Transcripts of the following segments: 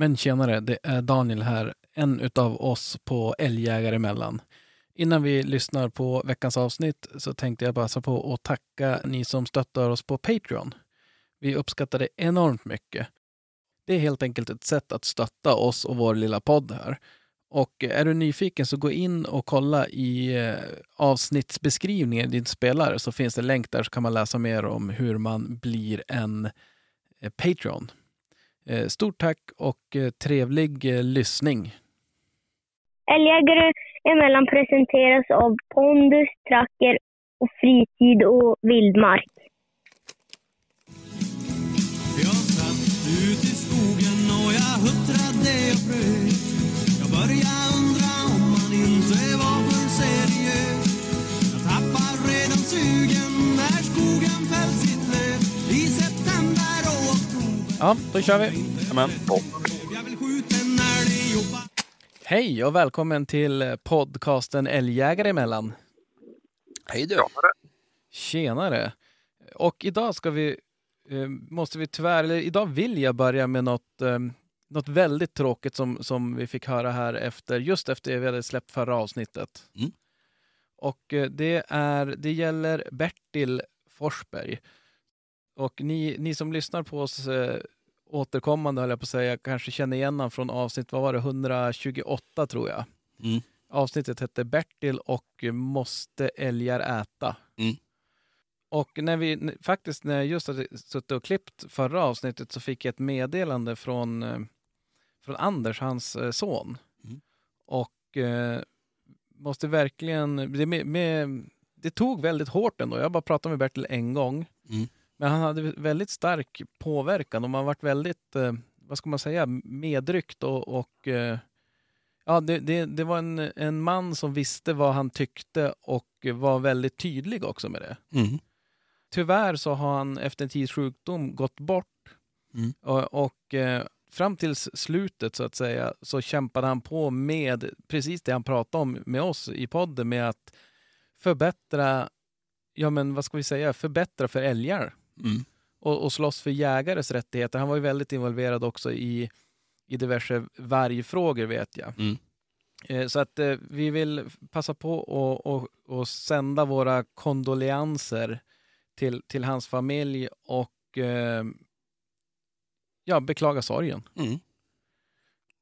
Men tjenare, det är Daniel här, en utav oss på Älgjägare emellan. Innan vi lyssnar på veckans avsnitt så tänkte jag passa på att tacka ni som stöttar oss på Patreon. Vi uppskattar det enormt mycket. Det är helt enkelt ett sätt att stötta oss och vår lilla podd här. Och är du nyfiken så gå in och kolla i eh, avsnittsbeskrivningen i din spelare så finns det länk där så kan man läsa mer om hur man blir en eh, Patreon. Eh, Stort tack och eh, trevlig eh, lyssning. Älgjägare emellan presenteras av Pondus, Tracker och Fritid och Vildmark. Jag satt ut i skogen och jag huttrade och frös Jag började undra om man inte var för seriös Jag tappar redan sugen Ja, då kör vi. Amen. Hej och välkommen till podcasten Älgjägare emellan. Hej du. Tjenare! Och idag ska vi, eh, måste vi tyvärr, eller idag vill jag börja med något, eh, något väldigt tråkigt som, som vi fick höra här efter, just efter vi hade släppt förra avsnittet. Mm. Och eh, det är, det gäller Bertil Forsberg. Och ni, ni som lyssnar på oss eh, återkommande, höll jag på att säga, kanske känner igen honom från avsnitt, vad var det, 128 tror jag. Mm. Avsnittet hette Bertil och Måste älgar äta? Mm. Och när vi faktiskt när jag just hade suttit och klippt förra avsnittet så fick jag ett meddelande från, eh, från Anders, hans eh, son. Mm. Och eh, måste verkligen, det, med, med, det tog väldigt hårt ändå. Jag bara pratade med Bertil en gång. Mm. Men han hade väldigt stark påverkan och man varit väldigt, eh, vad ska man säga, medryckt och, och eh, ja, det, det, det var en, en man som visste vad han tyckte och var väldigt tydlig också med det. Mm. Tyvärr så har han efter en tids sjukdom gått bort Mm. och, och eh, fram till slutet så att säga så kämpade han på med precis det han pratade om med oss i podden med att förbättra, ja men vad ska vi säga, förbättra för älgar Mm. och, och slåss för jägares rättigheter. Han var ju väldigt involverad också i, i diverse vargfrågor vet jag. Mm. Eh, Så att eh, vi vill passa på och, och, och sända våra kondoleanser till, till hans familj och eh, ja, beklaga sorgen. Mm.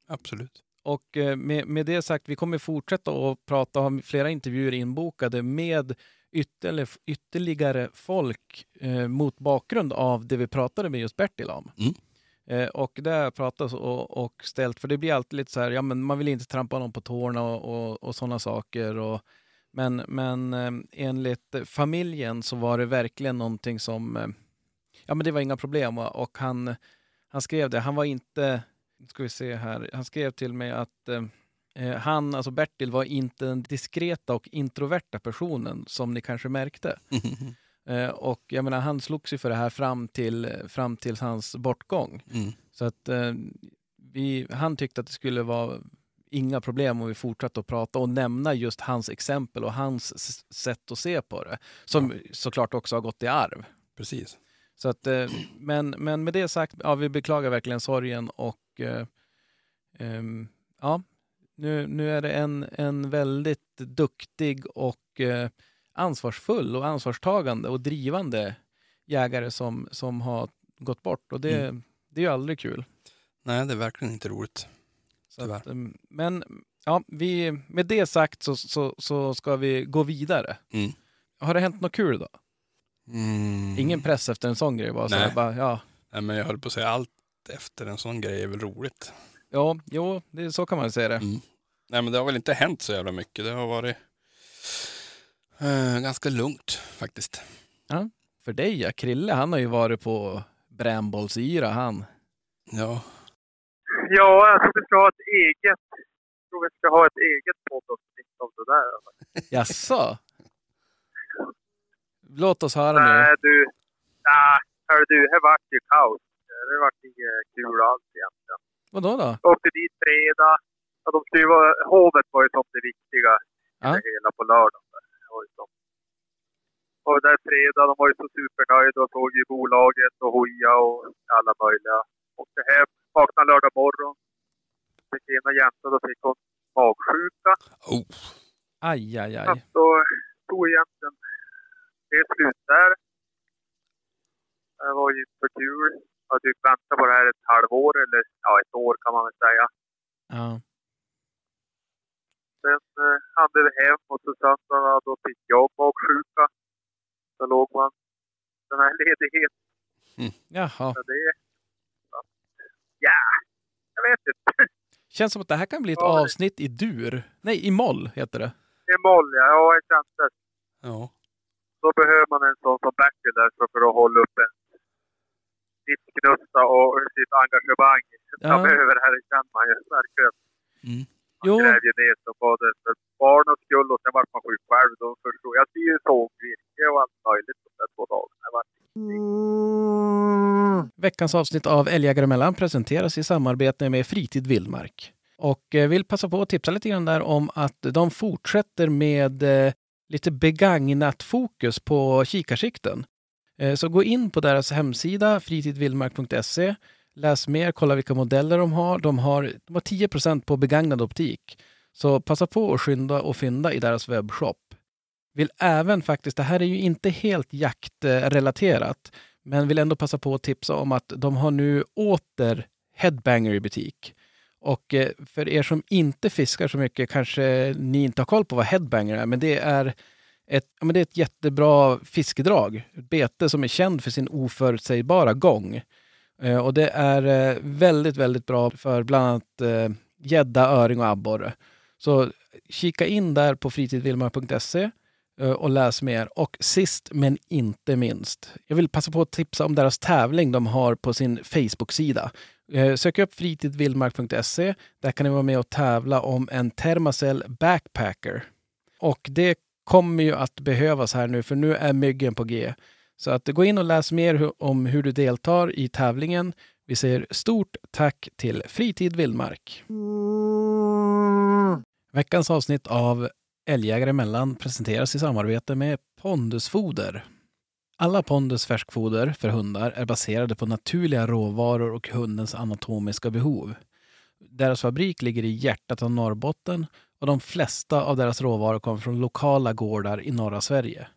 Absolut. Och eh, med, med det sagt, vi kommer fortsätta att prata om flera intervjuer inbokade med ytterligare, ytterligare folk eh, mot bakgrund av det vi pratade med just Bertil om. Mm. Eh, och det har jag pratat och, och ställt, för det blir alltid lite så här, ja men man vill inte trampa någon på tårna och, och, och sådana saker. Och, men men eh, enligt familjen så var det verkligen någonting som, eh, ja men det var inga problem. Och, han, han skrev det, han var inte, nu ska vi se här, han skrev till mig att eh, han, alltså Bertil, var inte den diskreta och introverta personen som ni kanske märkte. Eh, och jag menar, han slogs ju för det här fram till, fram till hans bortgång. Mm. Så att eh, vi, han tyckte att det skulle vara inga problem om vi fortsatte att prata och nämna just hans exempel och hans sätt att se på det. Som såklart också har gått i arv. Precis. Så att, eh, men, men med det sagt, ja, vi beklagar verkligen sorgen och eh, ehm, ja, nu, nu är det en, en väldigt duktig och eh, ansvarsfull och ansvarstagande och drivande jägare som, som har gått bort och det, det är ju aldrig kul. Nej, det är verkligen inte roligt. Så Tyvärr. att, ehm, men ja, vi, med det sagt så, så, så ska vi gå vidare. Mm. Har det hänt något kul då? Mm. Ingen press efter en sån grej? Bara så Nej. här, bara, ja, Nej, men jag höll på att säga allt efter en sån grej är väl roligt. Ja, jo, det, så kan man säga det. Mm. Nej, men det har väl inte hänt så jävla mycket. Det har varit eh, ganska lugnt faktiskt. För dig ja, Krille han har ju varit på brännbollsyra han. Ja, Ja, jag tror vi ska ha ett eget, jag tror vi ska ha ett eget poddavsnitt av det där. Jaså? Låt oss höra Nej nu. du, nej, hör du, här vart ju kaos. Det vart inget kul alls egentligen. Vadå då? Jag åkte dit fredag. Ja, de skulle vara, hovet var ju som det viktiga Ja. det hela på lördagen. Och där fredag, de var ju så supernöjda och såg ju bolaget och hoja och alla möjliga. Åkte hem, vaknade lördag morgon. fick ena jäntan, då fick hon magsjuka. Oh. Aj, aj, Så aj. att då tog egentligen det slut där. Det var ju inte så kul. Har typ väntat på det här ett halvår, eller ja, ett år kan man väl säga. Ja. Sen eh, hann vi hem och så söndagen då fick jag magsjuka. Så låg man den här ledigheten. Jaha. Så det... Ja, jag vet inte. Känns som att det här kan bli ett Ja, avsnitt i dur. Nej, i moll heter det. Är moll, ja. Ja, jag kände det. Ja. Då behöver man en sån som Bertil där för, för att hålla upp en sitt knusta och sitt engagemang Ja. framöver. Här det kan man ju verkligen. Mm. Man Jo. gräver ner sig både för barnens skull och sen vart man sjuk själv. Då förstod jag. Jag ser ju sågvirke och allt möjligt de där två dagarna. Veckans avsnitt av Älgjägare emellan presenteras i samarbete med Fritid Vildmark. Och eh, vill passa på att tipsa lite grann där om att de fortsätter med eh, lite begagnat fokus på kikarsikten. Eh, så gå in på deras hemsida fritidvildmark.se. Läs mer, kolla vilka modeller de har. De har, de har 10% på begagnad optik. Så passa på att skynda och fynda i deras webbshop. Vill även faktiskt, det här är ju inte helt jaktrelaterat, men vill ändå passa på att tipsa om att de har nu åter Headbanger i butik. Och eh, för er som inte fiskar så mycket kanske ni inte har koll på vad Headbanger är, men det är ett, ja, men det är ett jättebra fiskedrag. Ett bete som är känd för sin oförutsägbara gång. Eh, och det är eh, väldigt, väldigt bra för bland annat eh, gädda, öring och abborre. Så kika in där på fritidvildmark.se eh, och läs mer. Och sist men inte minst, jag vill passa på att tipsa om deras tävling de har på sin Facebook-sida. Eh, sök upp fritidvildmark.se. Där kan ni vara med och tävla om en Thermacell Backpacker. Och det kommer ju att behövas här nu, för nu är myggen på G. Så att gå in och läs mer om hur du deltar i tävlingen. Vi säger stort tack till Fritid Vildmark. Veckans avsnitt av Älgjägare emellan presenteras i samarbete med Pondusfoder. Alla Pondus färskfoder för hundar är baserade på naturliga råvaror och hundens anatomiska behov. Deras fabrik ligger i hjärtat av Norrbotten och de flesta av deras råvaror kommer från lokala gårdar i norra Sverige.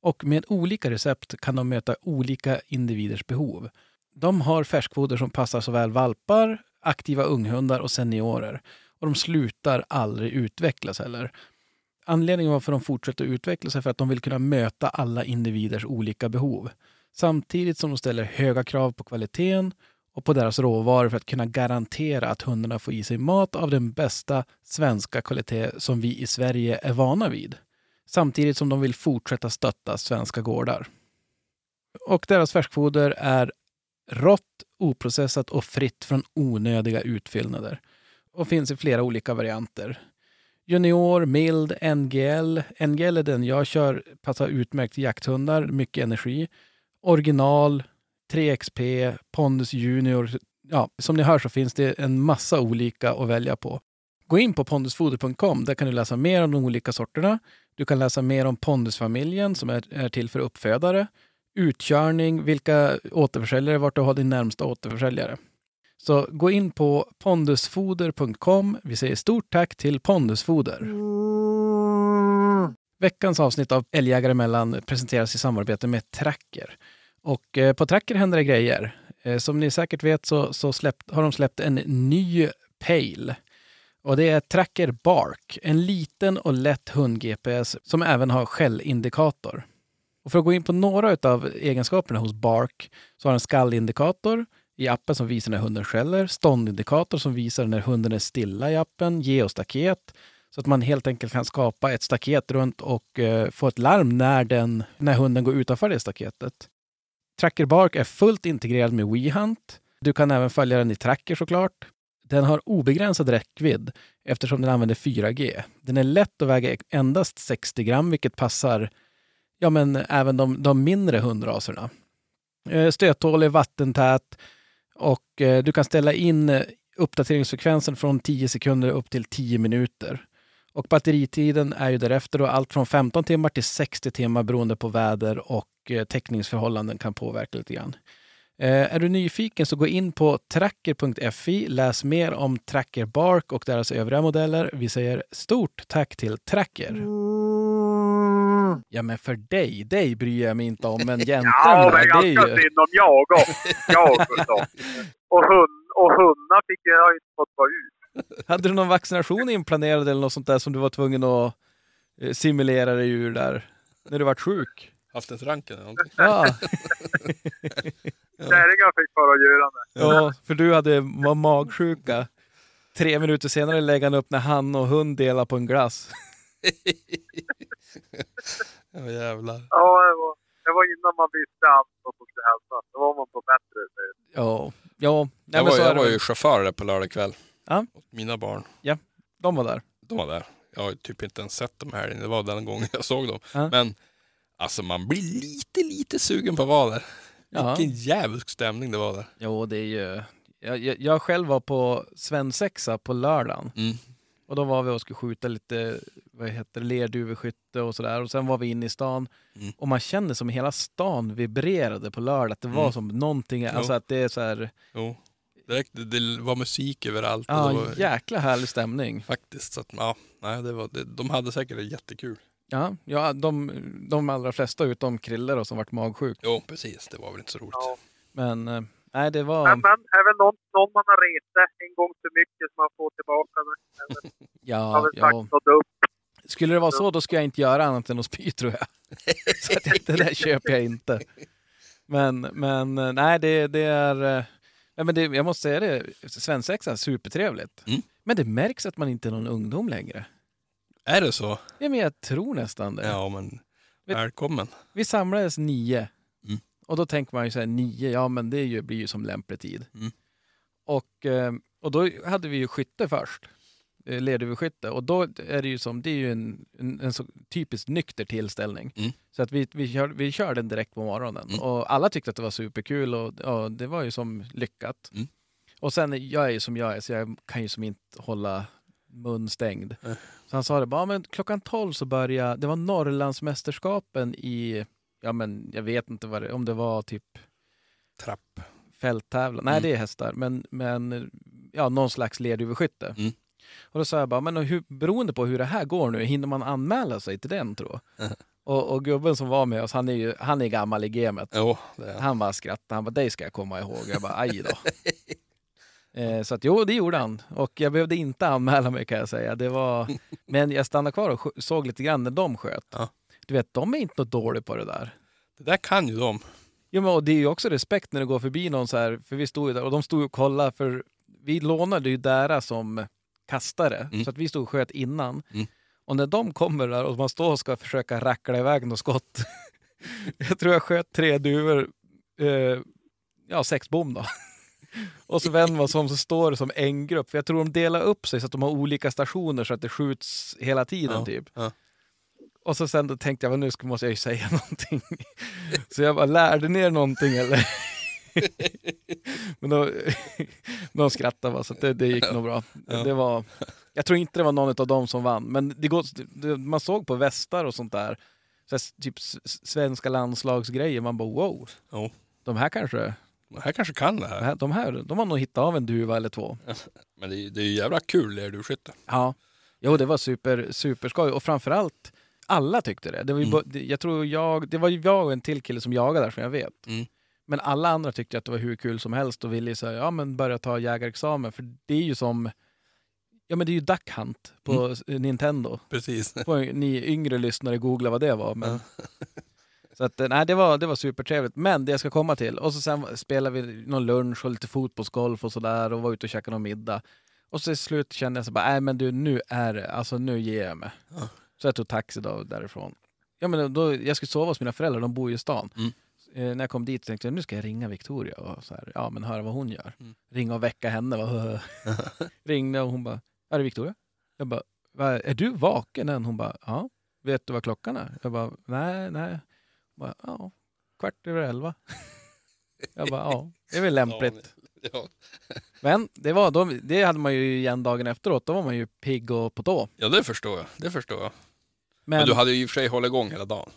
Och med olika recept kan de möta olika individers behov. De har färskfoder som passar såväl valpar, aktiva unghundar och seniorer. Och de slutar aldrig utvecklas heller. Anledningen varför de fortsätter utvecklas är för att de vill kunna möta alla individers olika behov. Samtidigt som de ställer höga krav på kvaliteten och på deras råvaror för att kunna garantera att hundarna får i sig mat av den bästa svenska kvalitet som vi i Sverige är vana vid. Samtidigt som de vill fortsätta stötta svenska gårdar. Och deras färskfoder är rått, oprocessat och fritt från onödiga utfyllnader. Och finns i flera olika varianter. Junior, mild, NGL. NGL är den jag kör, passar utmärkt till jakthundar, mycket energi. Original, 3XP, Pondus Junior. Ja, som ni hör så finns det en massa olika att välja på. Gå in på pondusfoder.com. Där kan du läsa mer om de olika sorterna. Du kan läsa mer om Pondusfamiljen som är, är till för uppfödare. Utkörning, vilka återförsäljare, vart du har din närmsta återförsäljare. Så gå in på pondusfoder.com. Vi säger stort tack till Pondusfoder. Veckans avsnitt av Älgjägare emellan presenteras i samarbete med Tracker. Och eh, på Tracker händer det grejer. Eh, som ni säkert vet så, så släppt, har de släppt en ny Pale. Och det är Tracker Bark, en liten och lätt hund-GPS som även har skällindikator. Och för att gå in på några av egenskaperna hos Bark så har den skallindikator i appen som visar när hunden skäller, ståndindikator som visar när hunden är stilla i appen, geostaket så att man helt enkelt kan skapa ett staket runt och eh, få ett larm när, den, när hunden går utanför det staketet. Tracker Bark är fullt integrerad med WeHunt. Du kan även följa den i Tracker såklart. Den har obegränsad räckvidd eftersom den använder 4G. Den är lätt att väga endast 60 gram, vilket passar ja, men även de, de mindre hundraserna. Eh, stöttålig, vattentät och eh, du kan ställa in eh, uppdateringsfrekvensen från 10 sekunder upp till 10 minuter. Och batteritiden är ju därefter då allt från 15 timmar till 60 timmar beroende på väder och eh, täckningsförhållanden kan påverka lite grann. Eh, är du nyfiken så gå in på tracker.fi, läs mer om Tracker Bark och deras övriga modeller. Vi säger stort tack till Tracker. Ja, men för dig, dig bryr jag mig inte om, men jämtarna, Ja, det är ganska ju... synd om jag också. Jag. Och, hund, och hundar fick jag inte fått vara ut. Hade du någon vaccination inplanerad eller något sånt där som du var tvungen att eh, simulera dig ur där? När du vart sjuk? Haft ett ranken eller någonting. Ja, Kärringar fick bara göra det. ja för du hade var magsjuka. Tre minuter senare lägger han upp när han och hund delar på en glass. Ja jävlar. Ja, det var, det var innan man visste allt vad som skulle hända. Då var man på bättre sätt. Ja, ja. Nej, Jag var, jag var ju chaufför där på lördag kväll. Ja. Åt Mina barn, De var där. de var där. Jag har typ inte ens sett dem här. Det var den gången jag såg dem. Ja. Men alltså man blir lite, lite sugen på att vara där. Vilken djävulsk stämning det var där. Jo, det är ju... Jag, jag, jag själv var på svensexa på lördagen. Mm. Och då var vi och skulle skjuta lite vad heter lerduveskytte och sådär. Och sen var vi inne i stan. Mm. Och man kände som hela stan vibrerade på lördag. Att det var Mm. som någonting, alltså att det är så här... Jo. Direkt, det, var musik överallt. Ja, det var, jäkla härlig stämning. Faktiskt. Så att, ja, nej, det var, det, de hade säkert jättekul. Ja, ja de, de allra flesta utom Krille då, som vart magsjuk. Jo, precis. Det var väl inte så roligt. Ja. Men eh, nej, det var... Men, men även någon, någon man har retat en gång för mycket som man får tillbaka. det. Ja, ja. Skulle det vara så, då ska jag inte göra annat än att spy tror jag. Så att det där köper jag inte. Men, men eh, nej, det, det är... eh, Nej, men det, jag måste säga det, svensexa är supertrevligt. Mm. Men det märks att man inte är någon ungdom längre. Är det så? Ja, men jag tror nästan det. Ja, men välkommen. Vi samlades nio. Mm. Och då tänker man ju så här, nio, ja men det ju, blir ju som lämplig tid. Mm. Och, eh, och då hade vi ju skytte först. eh, Lerduveskytte. Och då är det ju som, det är ju en, en, en så typiskt nykter tillställning. Mm. Så att vi, vi, kör, vi kör den direkt på morgonen. Mm. Och alla tyckte att det var superkul och ja, det var ju som lyckat. Mm. Och sen, jag är ju som jag är, så jag kan ju som inte hålla mun stängd. Nej. Så han sa det bara, ja, men klockan 12 så började, det var Norrlandsmästerskapen i, ja men jag vet inte vad det, om det var typ Trapp. fälttävlan. Nej, Mm. det är hästar, men, men ja, någon slags lerduveskytte. Mm. Och då sa jag bara, men hur, beroende på hur det här går nu, hinner man anmäla sig till den tror jag? Mhm. Och, och gubben som var med oss, han är ju han är gammal i gamet. Jo, Han bara skrattade, han bara, dig ska jag komma ihåg. Jag bara, aj då. Eh, Så att jo, det gjorde han. Och jag behövde inte anmäla mig kan jag säga. Det var... Men jag stannade kvar och såg lite grann när de sköt. Ja. Du vet, de är inte något dåliga på det där. Det där kan ju de. Jo, men och det är ju också respekt när det går förbi någon så här, för vi stod ju där och de stod och kollade för vi lånade ju deras som kastare, Mm. så att vi stod och sköt innan. Mm. Och när de kommer där och man står och ska försöka rackla iväg något skott. jag tror jag sköt tre duvor, eh, ja sex bom då. Och så vänder man sig om så står det som en grupp, för jag tror de delar upp sig så att de har olika stationer så att det skjuts hela tiden Ja, typ. ja. Och så sen då tänkte jag, "Men nu ska, måste jag ju säga någonting. Så jag bara, lärde ni er någonting eller? Men då, de skrattade bara, så det, det gick nog bra. Ja. Det var, jag tror inte det var någon av dem som vann, men det går, det, man såg på västar och sånt där, så här, typ svenska landslagsgrejer, man bara wow, Jo. de här kanske, De här kanske kan det de här. de här, de har nog hittat av en duva eller två. Men det är, det är ju jävla kul lerduvskytte. Ja. Jo, det var super, superskoj och framförallt alla tyckte det. Det var, ju, Mm. bo- jag tror jag, det var jag och en till kille som jagade där som jag vet. Mm. Men alla andra tyckte att det var hur kul som helst och ville så här, ja, men börja ta jägarexamen. För det är ju som, ja men det är ju Duck Hunt på Mm. Nintendo. Precis. Får ni yngre lyssnare googla vad det var. Men... Så att, eh, nej, det var, det var supertrevligt. Men det jag ska komma till, och så sen spelade vi någon lunch och lite fotbollsgolf och sådär och var ute och käkade någon middag. Och så till slut kände jag så bara, nej men du nu är det, alltså nu ger jag mig. Ja. Så jag tog taxi då därifrån. Ja men då, jag skulle sova hos mina föräldrar, de bor ju i stan. Mm. Eh, när jag kom dit tänkte jag, nu ska jag ringa Victoria och så här, ja men höra vad hon gör. Mm. Ringa och väcka henne. Va? Ringde och hon bara, är det Victoria? Jag bara, "Va, är du vaken än? Hon bara, ja. Vet du vad klockan är? Jag bara, nej, nej. Bara, ja, kvart över elva. Jag bara, ja, det är väl lämpligt. Ja. Men det, var, då, det hade man ju igen dagen efteråt. Då var man ju pigg och på tå. ja, det förstår jag. Det förstår jag. Men, Men, du hade ju i och för sig hållit igång hela dagen.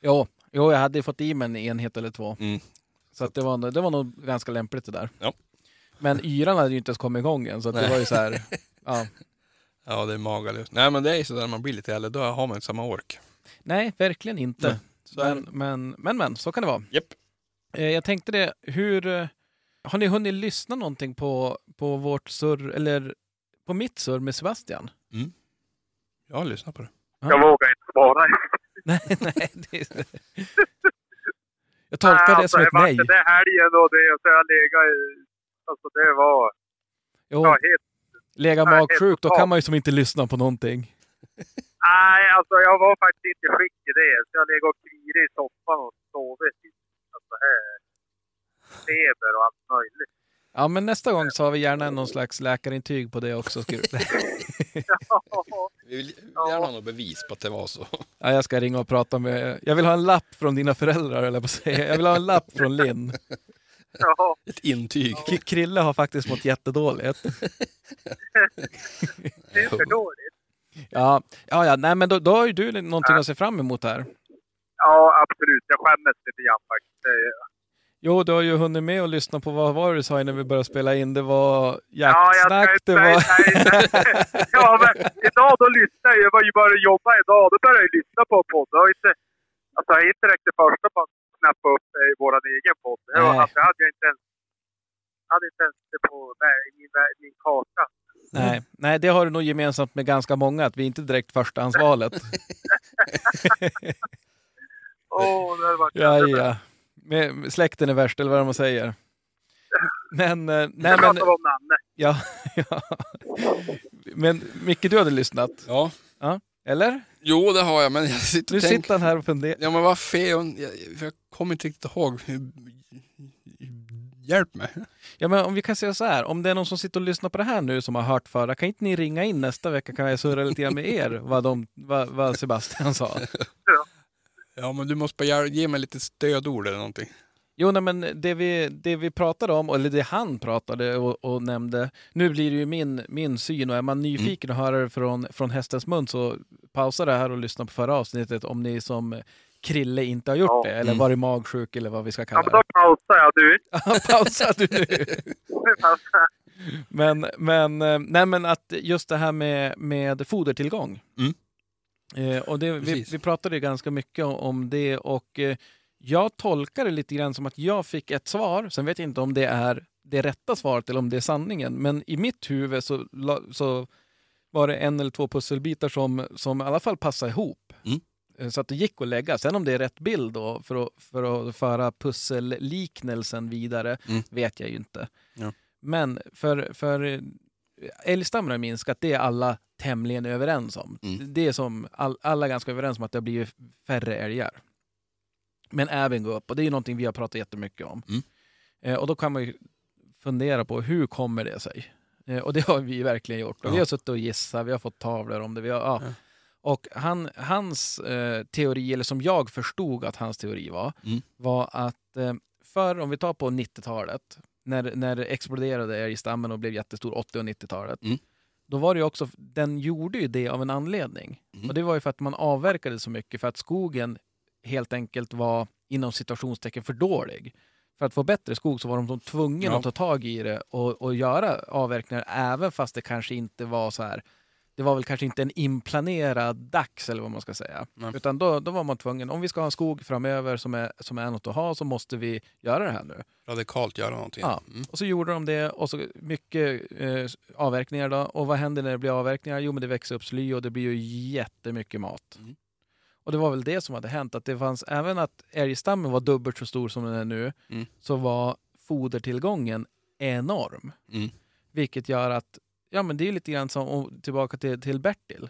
jo, jo, jag hade fått i mig en enhet eller två. Mm. Så att det, var, det var nog ganska lämpligt det där. Ja. Men yran hade ju inte ens kommit igång än, så att det Nej. var ju så här, ja. Ja, det är magalöst. Nej, men det är ju sådär när man blir lite äldre, då har man inte samma ork. Nej, verkligen inte. Nej, Så Men, det. men, men, men, så kan det vara. Japp. Eh, Jag tänkte det, hur... eh, Har ni hunnit lyssna någonting på, på vårt surr, eller på mitt surr med Sebastian? Jag har lyssnat på det. Jag vågar inte svara. Nej, nej. Det, jag tolkar det alltså, som ett nej. Där helgen och det, och så jag legat Alltså det var... Jo, Ja, helt, lägga nej, magsjuk, då kan man ju som inte lyssna på någonting. nej, alltså jag var faktiskt inte skick i det. Så jag legat och kvirit i soffan och sovit. Alltså här... Feber och allt möjligt. Ja, men nästa gång så har vi gärna någon slags läkarintyg på det också. Ska du- Vi vill gärna ha något bevis på att det var så. Ja, jag ska ringa och prata med... Jag vill ha en lapp från dina föräldrar, eller på att säga. Jag vill ha en lapp från Linn. ja, Ett intyg. K- Krille har faktiskt mått jättedåligt. det är för dåligt. Ja, ja, ja nej, men då, då har ju du någonting att se fram emot här. Ja, absolut. Jag skämmes lite grann faktiskt. Jo, du har ju hunnit med att lyssna på vad var det du sa innan vi började spela in. Det var Ja, jag jaktsnack, inte det var... säga- nej, nej. Ja, men idag då lyssnade jag. Jag var ju bara jobba idag. Då började jag lyssna på podd. Det har ju inte, alltså, jag är inte direkt det första på att knappa upp eh, i vår egen podd. Det, Nej. alltså, hade jag inte ens, jag hade inte ens det på nej, i min, min karta. Nej, nej, det har du nog gemensamt med ganska många, att vi inte direkt förstahandsvalet. Åh, det hade varit Ja, ja. Med, släkten är värst, eller vad man säger. Men, eh, nej, men, om Nanne. ja, ja. Men Micke, du hade lyssnat, Ja. eller? Jo, det har jag, men jag sitter Nu och tänker... sitter han här och funderar. Ja, men vad fel. Jag, jag kommer inte riktigt ihåg. Hur... Hjälp mig. Ja, men om vi kan säga så här, om det är någon som sitter och lyssnar på det här nu som har hört förra, kan inte ni ringa in nästa vecka kan jag surra lite grann med er vad, de, vad, vad Sebastian sa? Ja, men du måste bara ge- mig lite stödord eller någonting. Jo, nej, men det vi, det vi pratade om, eller det han pratade och, och nämnde, nu blir det ju min, min syn och är man nyfiken och höra det från, från hästens mun så pausa det här och lyssna på förra avsnittet om ni som Krille inte har gjort Ja. det, eller Mm. varit magsjuk eller vad vi ska Ja, kalla men då det. pausar jag du. pausa du nu! Men, men, eh, nej, men att just det här med, med fodertillgång. Mm. Eh, och det, vi, vi pratade ju ganska mycket om- det och eh, jag tolkar det lite grann som att jag fick ett svar. Sen vet jag inte om det är det rätta svaret eller om det är sanningen. Men i mitt huvud så, så var det en eller två pusselbitar som, som i alla fall passade ihop. Mm. Eh, Så att det gick att lägga. Sen om det är rätt bild då för att, för att föra pusselliknelsen vidare Mm. vet jag ju inte. Ja. Men för, för eh, älgstammen har minskat, det är alla tämligen överens om. Mm. Det är som all, alla är ganska överens om att det har blivit färre älgar. Men även gå upp och det är ju någonting vi har pratat jättemycket om. Mm. Eh, och då kan man ju fundera på hur kommer det sig? Eh, och det har vi verkligen gjort. Ja. Vi har suttit och gissat, vi har fått tavlor om det. Vi har, ja. Ja. Och han, hans eh, teori, eller som jag förstod att hans teori var, Mm. var att eh, för om vi tar på 90-talet, när, när det exploderade älgstammen och blev jättestor, 80 och 90-talet, Mm. då var det ju också, den gjorde ju det av en anledning. Mm. Och det var ju för att man avverkade så mycket, för att skogen helt enkelt var inom situationstecken för dålig. För att få bättre skog så var de tvungna Ja. att ta tag i det och, och göra avverkningar även fast det kanske inte var så här det var väl kanske inte en inplanerad dags eller vad man ska säga. Nej. Utan då, då var man tvungen, om vi ska ha en skog framöver som är, som är något att ha så måste vi göra det här nu. Radikalt göra någonting. Ja. Mm. Och så gjorde de det och så mycket eh, avverkningar då. Och vad händer när det blir avverkningar? Jo men det växer upp sly och det blir ju jättemycket mat. Mm. Och det var väl det som hade hänt, att det fanns även att älgstammen var dubbelt så stor som den är nu, Mm. så var fodertillgången enorm. Mm. Vilket gör att, ja men det är lite grann som, och tillbaka till, till Bertil.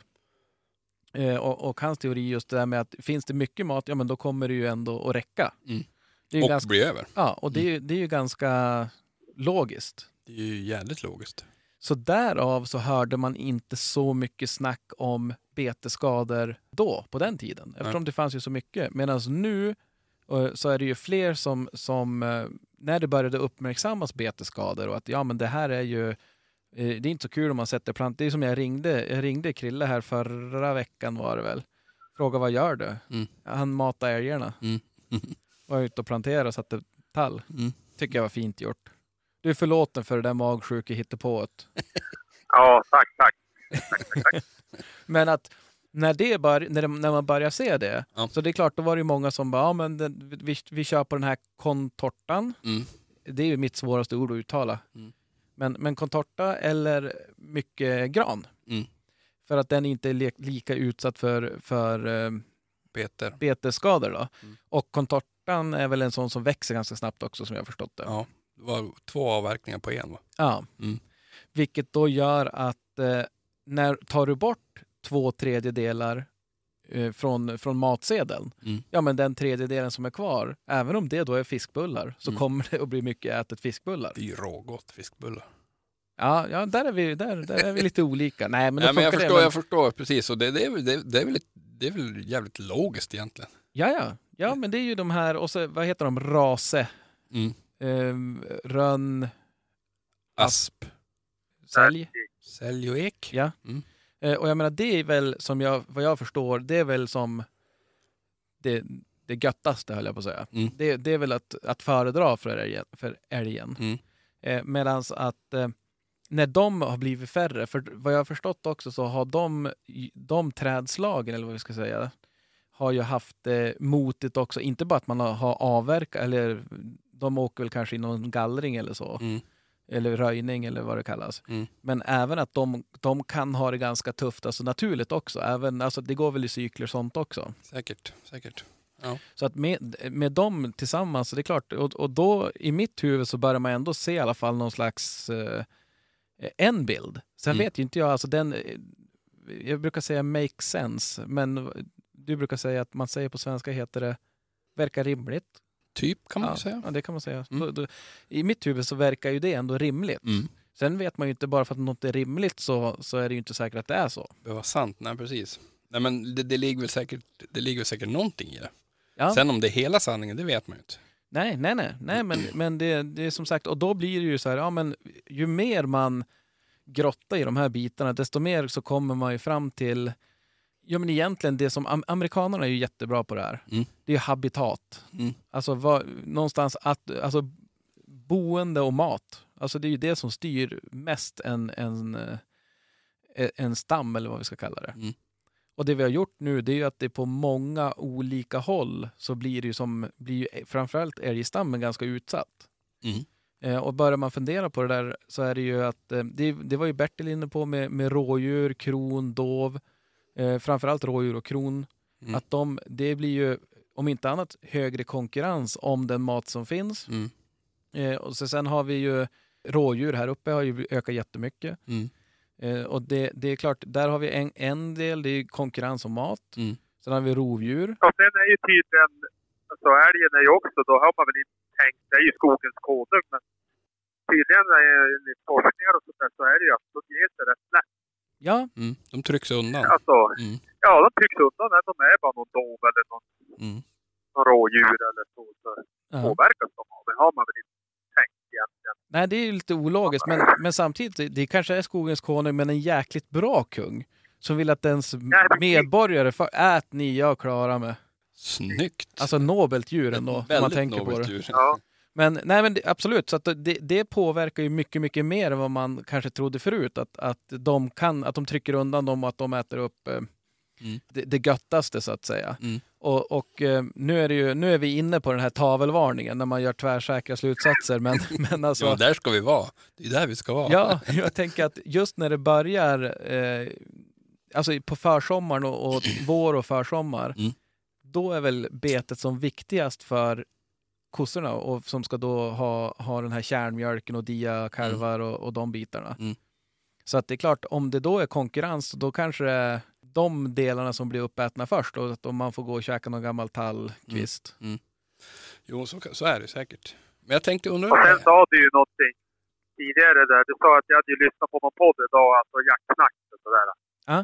Eh, och, och hans teori just det där med att finns det mycket mat, ja men då kommer det ju ändå att räcka. Mm. Det är ju Och ganska, bli över. ja, och det är, ju- det är ju ganska logiskt. Det är ju jävligt logiskt. Så därav så hörde man inte så mycket snack om betesskador då, på den tiden. Eftersom det fanns ju så mycket. Medan nu eh, så är det ju fler som, som eh, när det började uppmärksammas betesskador och att ja men det här är ju det är inte så kul om man sätter plant. Det är som jag ringde, jag ringde Krille här förra veckan var det väl. Frågade vad gör du? Mm. Han matar älgarna. Mm. Var ute och planterade och satte tall. Mm. Tycker jag var fint gjort. Du är förlåten för det där magsjuka hittepået. Ja, tack, tack. Men att när, det bör, när, det, när man börjar se det, Ja. så det är klart, då var det många som bara, ja men den, vi, vi kör på den här contortan. Mm. Det är ju mitt svåraste ord att uttala. Mm. Men, men contorta eller mycket gran. Mm. För att den inte är le, lika utsatt för, för eh, Peter. betesskador. Då. Mm. Och contortan är väl en sån som växer ganska snabbt också som jag har förstått det. Ja, det var två avverkningar på en va? Ja. Mm. Vilket då gör att eh, när tar du bort två tredjedelar från, från matsedeln, Mm. ja men den tredjedelen som är kvar, även om det då är fiskbullar, så Mm. kommer det att bli mycket ätet fiskbullar. Det är ju rågott fiskbullar. Ja, ja där, är vi, där, där är vi lite olika. Nej, men, Nej, men jag förstår, det, jag förstår precis. Och det, det, är, det, det, är väl, det är väl jävligt logiskt egentligen. Ja, ja. Ja, men det är ju de här, och så, vad heter de, rase, Mm. eh, rönn, Asp, sälj. sälj och ek. Ja. Mm. Eh, och jag menar, det är väl som jag, vad jag förstår, det är väl som det, det göttaste höll jag på att säga. Mm. Det, det är väl att, att föredra för älgen. För älgen. Mm. Eh, Medan att eh, när de har blivit färre, för vad jag har förstått också så har de, de trädslagen, eller vad vi ska säga, har ju haft eh, motigt också, inte bara att man har, har avverkat, eller de åker väl kanske i någon gallring eller så, Mm. Eller röjning eller vad det kallas. Mm. Men även att de, de kan ha det ganska tufft, alltså naturligt också. Även, alltså det går väl i cykler sånt också. Säkert, säkert. Så att med, med dem tillsammans, så det är klart, och, och då i mitt huvud så börjar man ändå se i alla fall någon slags eh, en bild. Sen Mm. vet ju inte jag, alltså den, eh, jag brukar säga make sense, men du brukar säga att man säger på svenska heter det verkar rimligt. Typ kan man ja, säga. Ja, det kan man säga. Mm. Då, då, I mitt huvud så verkar ju det ändå rimligt. Mm. Sen vet man ju inte, bara för att något är rimligt så, så är det ju inte säkert att det är så. Det var sant, nej precis. Nej men det, det, ligger väl säkert, det ligger väl säkert någonting i det. Ja. Sen om det är hela sanningen, det vet man ju inte. Nej, nej, nej, nej men, men det, det är som sagt, och då blir det ju så här, ja men ju mer man grottar i de här bitarna, desto mer så kommer man ju fram till, ja men egentligen det som, am, amerikanerna är ju jättebra på det här. Mm. Det är ju habitat. Mm. Alltså vad, någonstans att, alltså boende och mat. Alltså det är ju det som styr mest en, en, eh, en stam eller vad vi ska kalla det. Mm. Och det vi har gjort nu det är ju att det på många olika håll så blir det ju som, blir ju framförallt älgstammen ganska utsatt. Mm. Eh, och börjar man fundera på det där så är det ju att, eh, det, det var ju Bertil inne på med, med rådjur, kron, dov, eh, framförallt rådjur och kron. Mm. Att de, det blir ju om inte annat högre konkurrens om den mat som finns. Mm. Eh, och så sen har vi ju rådjur här uppe har ju ökat jättemycket. Mm. Eh, och det, det är klart, där har vi en, en del, det är konkurrens om mat. Mm. Sen har vi rovdjur. Och sen är ju tydligen, alltså älgen är ju också, då har man väl inte tänkt, det är ju skogens konung, men tydligen är- enligt forskningar och sånt där så är det ju att de ger sig rätt lätt. Ja, Mm. De trycks undan. Alltså, Mm. ja de trycks undan de är bara någon dov eller någon, Mm. någon rådjur eller så, så ja. påverkas de av det. har man väl inte tänkt egentligen. Nej, det är ju lite ologiskt, men, men samtidigt, det- det kanske är skogens konung, men en jäkligt bra kung. Som vill att ens medborgare, för, ät ni, jag klarar mig. Snyggt. Alltså nobelt djur ändå, om man tänker på det. djur. Ja. Men, nej, men absolut, så det, det påverkar ju mycket, mycket mer än vad man kanske trodde förut. Att, att, de, kan, att de trycker undan dem och att de äter upp eh, Mm. det, det göttaste så att säga. Mm. Och, och eh, nu, är det ju, nu är vi inne på den här tavelvarningen när man gör tvärsäkra slutsatser. Men, men alltså, Ja, där ska vi vara. Det är där vi ska vara. Ja, jag tänker att just när det börjar, eh, alltså på försommaren och, och vår och försommar, Mm. då är väl betet som viktigast för kossorna och som ska då ha, ha den här kärnmjölken och dia kalvar och, och de bitarna. Mm. Så att det är klart, om det då är konkurrens, då kanske det är de delarna som blir uppätna först. Och att om man får gå och käka någon gammal tallkvist. Jo, så, så är det säkert. Men jag tänkte undra... Och sen sa du ju någonting tidigare där. Du sa att jag hade ju lyssnat på någon podd idag, alltså jaktsnack och sådär. Ja.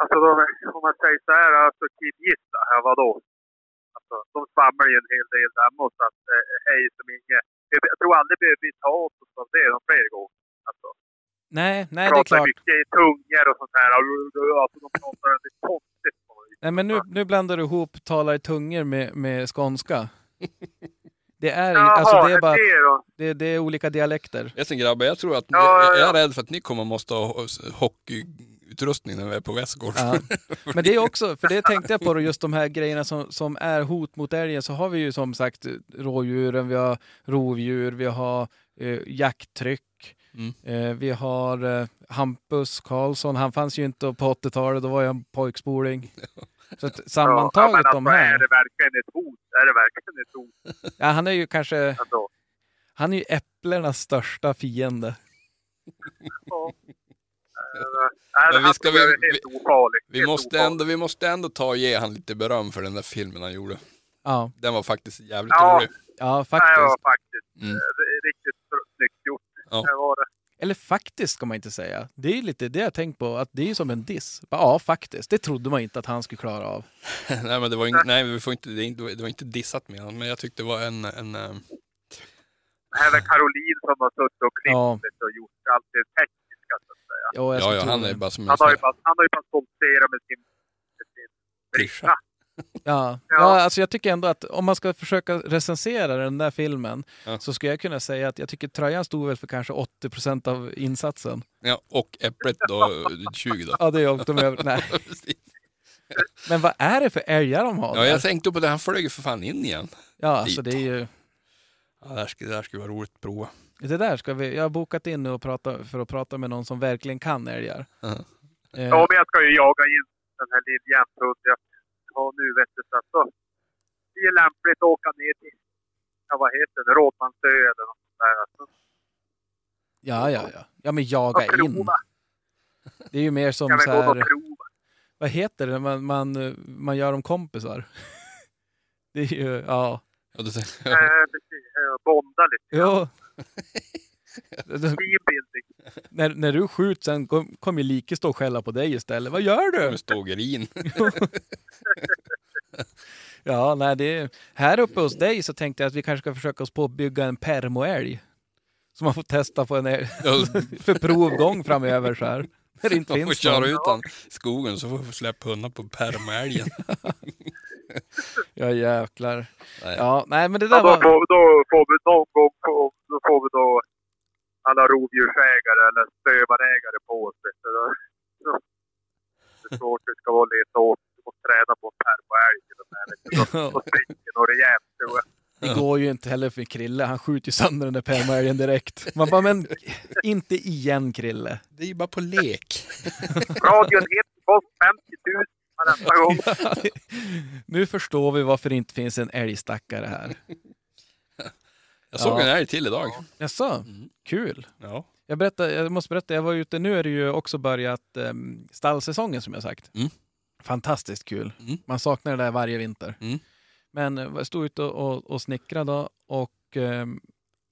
Alltså då, om man säger så här, alltså killgissa, ja vadå? Alltså, de svamlar ju en hel del och så att eh, hej som inget. Jag jag tror aldrig vi vi tar åt oss av det någon fler gånger. Alltså, Nej, nej det är pratar klart. mycket i tungor och sånt här. Alltså de pratar väldigt konstigt. Nej, men nu, nu blandar du ihop tala i tungor med, med skånska. Det är, Jaha, alltså det är bara, det det, är olika dialekter. Vet ni grabbar, jag tror att ni, Ja, ja, jag är rädd för att ni kommer måste ha hockeyutrustning när vi är på Västgård. Ja. Men det är också, för det tänkte jag på då, just de här grejerna som, som är hot mot älgen, så har vi ju som sagt rådjuren, vi har rovdjur, vi har eh, jakttryck, Mm. eh, vi har eh, Hampus Karlsson, han fanns ju inte på 80-talet, då var jag en pojkspoling. Så att Ja, sammantaget men alltså, de här, Är det verkligen ett hot? Är det verkligen ett hot ja, han är ju kanske, ändå? han är ju äpplenas största fiende. Ja. Eh, Nej, Men vi ska ofarlig. Vi Helt måste, ändå, vi måste ändå ta och ge han lite beröm för den där filmen han gjorde. Ja, Den var faktiskt jävligt Ja. rolig. ja Nej, faktiskt. ja, faktiskt. Mm. Eh, Det riktigt snyggt gjort. Ja. Det var det. Eller faktiskt ska man inte säga. Det är lite det jag tänkt på, att det är som en diss. Ja, faktiskt. Det trodde man inte att han skulle klara av. nej, men det var, ing, nej, vi får inte, det, är inte- det var inte dissat med honom, men jag tyckte det var en... en eh, Det här är Caroline som har suttit och klippt Ja. det och gjort allt det att säga. Jag ja, ja, han är bara som Han har ju bara, han har ju bara stoltserat med sin, med sin Brorsa. bricka. Ja, Ja. ja. alltså jag tycker ändå att om man ska försöka recensera den där filmen Ja. så skulle jag kunna säga att jag tycker tröjan stod väl för kanske 80% av insatsen. Ja, och äpplet då, 20 då. Ja, det är de över. Nej. Men vad är det för älgar de har? Ja, där? jag tänkte på det, han flög för fan in igen. ja alltså dit. det är ju... Ja, det, här skulle, det här skulle vara roligt att prova. Det där ska vi... Jag har bokat in nu och prata, för att prata med någon som verkligen kan älgar. Ja. Eh, Ja, men jag ska ju jaga in den här liljämthund. Ja, nu vet du så. att så. Det är lämpligt att åka ner till, ja vad heter det, Rådmansö eller något sånt där. Alltså, ja, ja, ja. Ja, men jaga och in. Det är ju mer som så här... Vad heter det man, man, man gör dem kompisar? Det är ju... Ja. Ja, det, Eh, precis. Bonda lite. Jo. När, när du skjuts sen kom- kommer Like stå och skälla på dig istället. Vad gör du? med stågerin. Ja, nej, det är, här uppe hos dig så tänkte jag att vi kanske ska försöka oss på att bygga en permoälg. Som man får testa på en för provgång framöver så här. När det inte Man får finns köra någon. ut han i skogen så får vi släppa hundar på permaälgen. Ja jäklar. Nej. Ja, nej men det Ja, där då, var... får, då får vi någon gång få, då får vi då alla rovdjursägare eller stövarägare på oss. Det är svårt det ska vara att leta åt och träna på en permoälg till och med. Då- spricker nog rejält tror jag. Det går ju inte heller för Krille. Han skjuter ju sönder den där permoälgen direkt. Man bara, men inte igen Krille. Det är ju bara på lek. Radion 1 kost 50 000 varenda gång. nu förstår vi varför det inte finns en älgstackare här. Jag såg Ja. en älg till idag. Jaså, kul. Ja. Jag, berättar, jag måste berätta, jag var ute, nu är det ju också börjat um, stallsäsongen som jag sagt. Mm. Fantastiskt kul. Mm. Man saknar det där varje vinter. Mm. Men eh, jag stod ute och, och, och snickrade och ehm,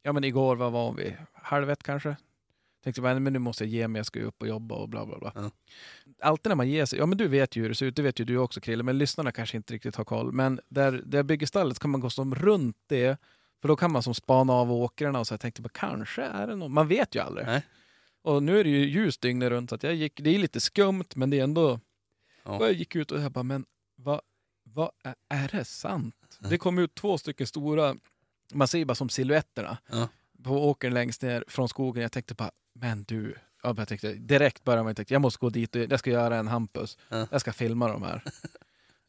ja men igår, vad var vi? Halv ett kanske? Tänkte bara, men nu måste jag ge mig, jag ska ju upp och jobba och bla bla bla. Ja. Alltid när man ger sig, ja men du vet ju hur det ser ut, det vet ju du också Krille, men lyssnarna kanske inte riktigt har koll. Men där, där jag bygger stallet kan man gå som runt det, för då kan man som spana av åkrarna och så jag tänkte bara, kanske är det någon, man vet ju aldrig. Nej. Och nu är det ju ljus dygnet runt, så att jag gick, det är lite skumt, men det är ändå... Ja. Jag gick ut och jag bara, men vad, vad är, är det sant? Det kom ut två stycken stora, man ser ju bara som silhuetterna Ja. på åkern längst ner från skogen. Jag tänkte bara, men du, ja, jag tänkte, direkt började man tänkte, jag måste gå dit och jag ska göra en Hampus. Ja. Jag ska filma de här.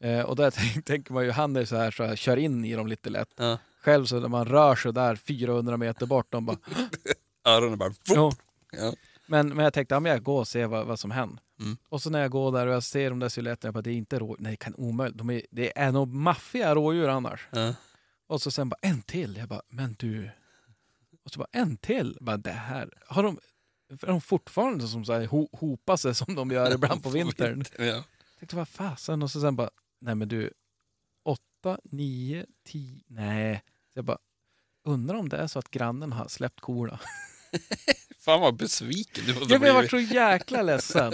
eh, och där tänk, tänker man ju, han är så här så jag kör in i dem lite lätt. Ja. Själv så när man rör sig där 400 meter bort, de bara, Öronen bara... ja. Men, men jag tänkte, ja, men jag går och ser vad, vad som händer. Mm. Och så när jag går där och jag ser de där silhuetterna, jag bara, det är inte rådjur. Nej, kan omöjligt. De är, det är nog maffiga rådjur annars. Ja. Och så sen bara, en till. Jag bara, men du. Och så bara, en till. Bara, det här. Har de, är de fortfarande som så här, ho, hopar sig som de gör ibland på vintern? Ja. Jag tänkte, vad fasen? Och så sen bara, nej men du. Åtta, nio, tio. Nej. Så jag bara, undrar om det är så att grannen har släppt korna. Fan vad besviken du måste Jag varit så jäkla ledsen.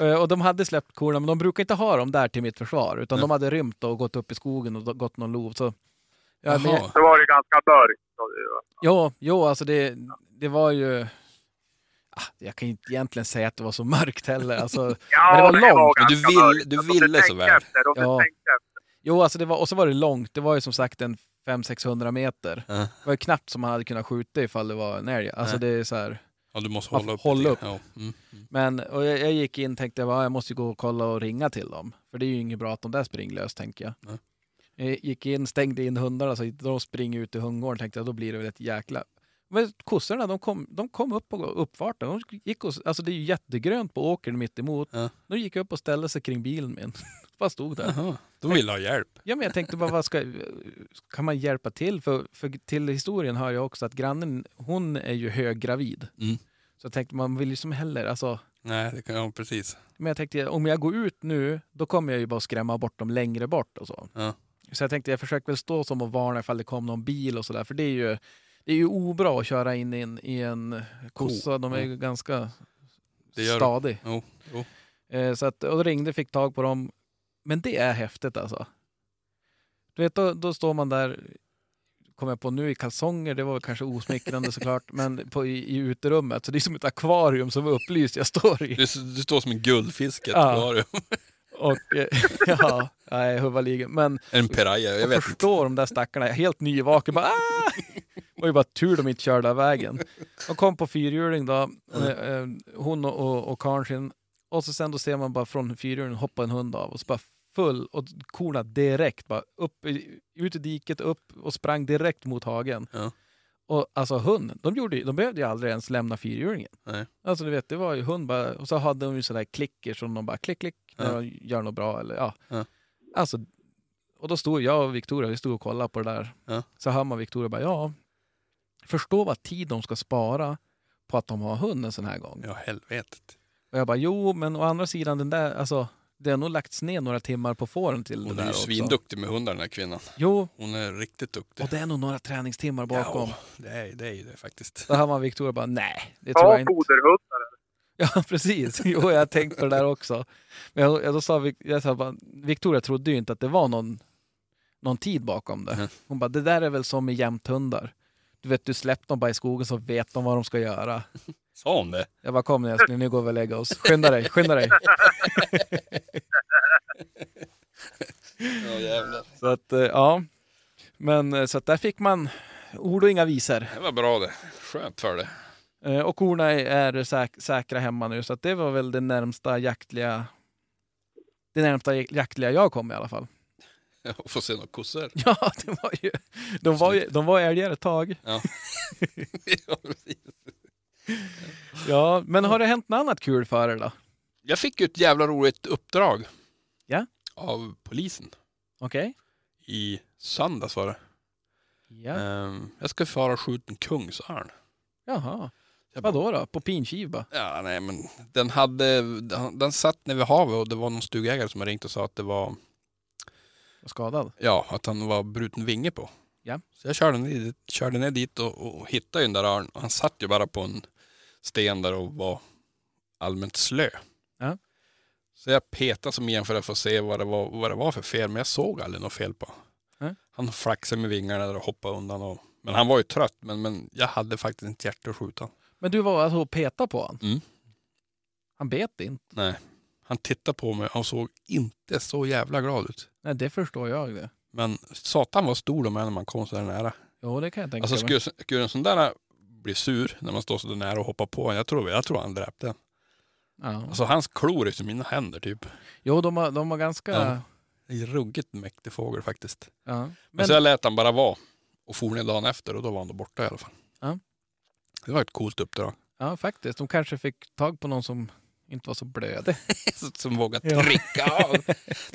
Eh, och de hade släppt korna, men de brukar inte ha dem där till mitt försvar. Utan Ja. de hade rymt och gått upp i skogen och gått någon lov. Så, ja, men. Så var det ganska mörkt. var- jo, jo, alltså det, det var ju... Ah, jag kan inte egentligen säga att det var så mörkt heller. Alltså, Ja, Men det var men långt. Men du vill- du Alltså, ville så väl. Ja. Jo, alltså det var, och så var det långt. Det var ju som sagt en 500-600 meter. Ja. Det var ju knappt som man hade kunnat skjuta ifall det var en älg. Alltså Nej. det är så här. Ja, du måste hålla upp. hålla upp. Ja. Mm. Mm. Men och jag, jag gick in och tänkte att jag måste ju gå och kolla och ringa till dem. För det är ju inget bra att de där springer lös, tänker jag. Nej. Jag gick in, stängde in hundarna så de springer ut i hundgården. Tänkte jag, då blir det väl ett jäkla... Men kossorna, de kom, de kom upp på uppfarten. De gick och, alltså det är ju jättegrönt på åkern mitt emot. Ja. De gick upp och ställde sig kring bilen min. Bara stod där. Jaha, de vill ha hjälp. Ja, men jag tänkte bara, vad ska, kan man hjälpa till? För, för till historien hör jag också att grannen, hon är ju höggravid. Mm. Så jag tänkte, man vill ju som heller, alltså Nej, det kan jag precis. men jag tänkte, om jag går ut nu, då kommer jag ju bara skrämma bort dem längre bort och så. Ja. Så jag tänkte, jag försöker väl stå som och varna ifall det kom någon bil och sådär. För det är ju, det är ju obra att köra in i en, i en kossa. De är ju ganska Det gör de. stadig. Jo, jo. Eh, så att, och då ringde, fick tag på dem. Men det är häftigt alltså. Du vet, då, då står man där, kommer jag på nu, i kalsonger. Det var kanske osmickrande såklart. Men på, i, i uterummet. Så det är som ett akvarium som är upplyst jag står i. Du, du står som en guldfisk i ett Ja. akvarium. Och eh, ja, nej, huvaligen. Men En piraja, jag vet inte. förstår de där stackarna, helt nyvaken, bara ah! Var ju bara tur de inte körde av vägen. De kom på fyrhjuling då, eh, eh, hon och, och, och karln sin. Och så sen då ser man bara från fyrhjulingen hoppa en hund av och så bara full och korna direkt bara upp, ut i diket, upp och sprang direkt mot hagen. Ja. Och alltså hund, de, gjorde, de behövde ju aldrig ens lämna fyrhjulingen. Nej. Alltså du vet, det var ju hund bara, och så hade de ju sådär klicker som de bara klick, klick, när Ja. de gör något bra eller ja. Ja. Alltså, och då stod jag och Victoria, vi stod och kollade på det där. Så hör man Victoria bara, ja, förstå vad tid de ska spara på att de har hund en sån här gång. Ja, helvetet. Och jag bara, jo, men å andra sidan, den där, alltså, det har nog lagts ner några timmar på fåren till Hon det är där ju också. svinduktig med hundar den här kvinnan. Jo, Hon är riktigt duktig. och det är nog några träningstimmar bakom. Ja, det är, det är ju det faktiskt. Då hör man Victoria bara, nej, det tror jag Ja, inte. foderhundar. Ja, precis. Jo, jag har tänkt på det där också. Men jag, jag, då sa, jag sa bara, Victoria trodde ju inte att det var någon, någon tid bakom det. Mhm. Hon bara, det där är väl som med jämthundar. Du vet, du släpper dem bara i skogen så vet de vad de ska göra. Sa hon det? Jag bara, kom nu älskling, nu går vi och lägger oss. Skynda dig, skynda dig. Jävlar. Så att, eh, ja. Men eh, så att där fick man ord och inga visor. Det var bra det. Skönt för det. Eh, Och korna är säk- säkra hemma nu, så att det var väl det närmsta jaktliga det närmsta jaktliga jag kom i alla fall. Och få se några kossor. Ja, det var ju, de var ju de var älgar ett tag. Ja. ja, precis. Ja, men har det hänt något annat kul för er då? Jag fick ju ett jävla roligt uppdrag. Ja. Av polisen. Okej? I söndags var det. Ja. Ehm, jag ska fara och skjuta en kungsörn. Jaha. Jag bara, Vadå då? På pinkiv bara? Ja, nej men den hade, den, den satt nere vid havet och det var någon stugägare som hade ringt och sa att det Var skadad? ja, att han var bruten vinge på. Ja. Så jag körde ner, dit- körde ner dit och, och hittade den där örnen. Han satt ju bara på en sten där och var allmänt slö. Ja. Så jag petade som igen för att få se vad det var, vad det var för fel, men jag såg aldrig något fel på. Nej. Han flaxade med vingarna där och hoppade undan. Och, men han var ju trött, men, men jag hade faktiskt inte hjärta att skjuta. Men du var alltså och peta på honom? Mm. Han bet inte? Nej. Han tittade på mig och såg inte så jävla glad ut. Nej, det förstår jag det. Men satan var stor de är när man kom så där nära. Jo, det kan jag tänka Alltså mig. skulle, skulle en sån där bli sur när man står så där nära och hoppar på honom, jag tror, jag tror han dräpte den. Ja. Alltså hans klor är som mina händer typ. Jo, de var, de var ganska... Ja. Ja. Är ruggigt mäktig fågel faktiskt. Men, Men, så jag lät han bara vara och for ner dagen efter och då var han då borta i alla fall. Ja. Det var ett coolt uppdrag. ja, faktiskt. De kanske fick tag på någon som inte var så blödig. Som vågade trycka av.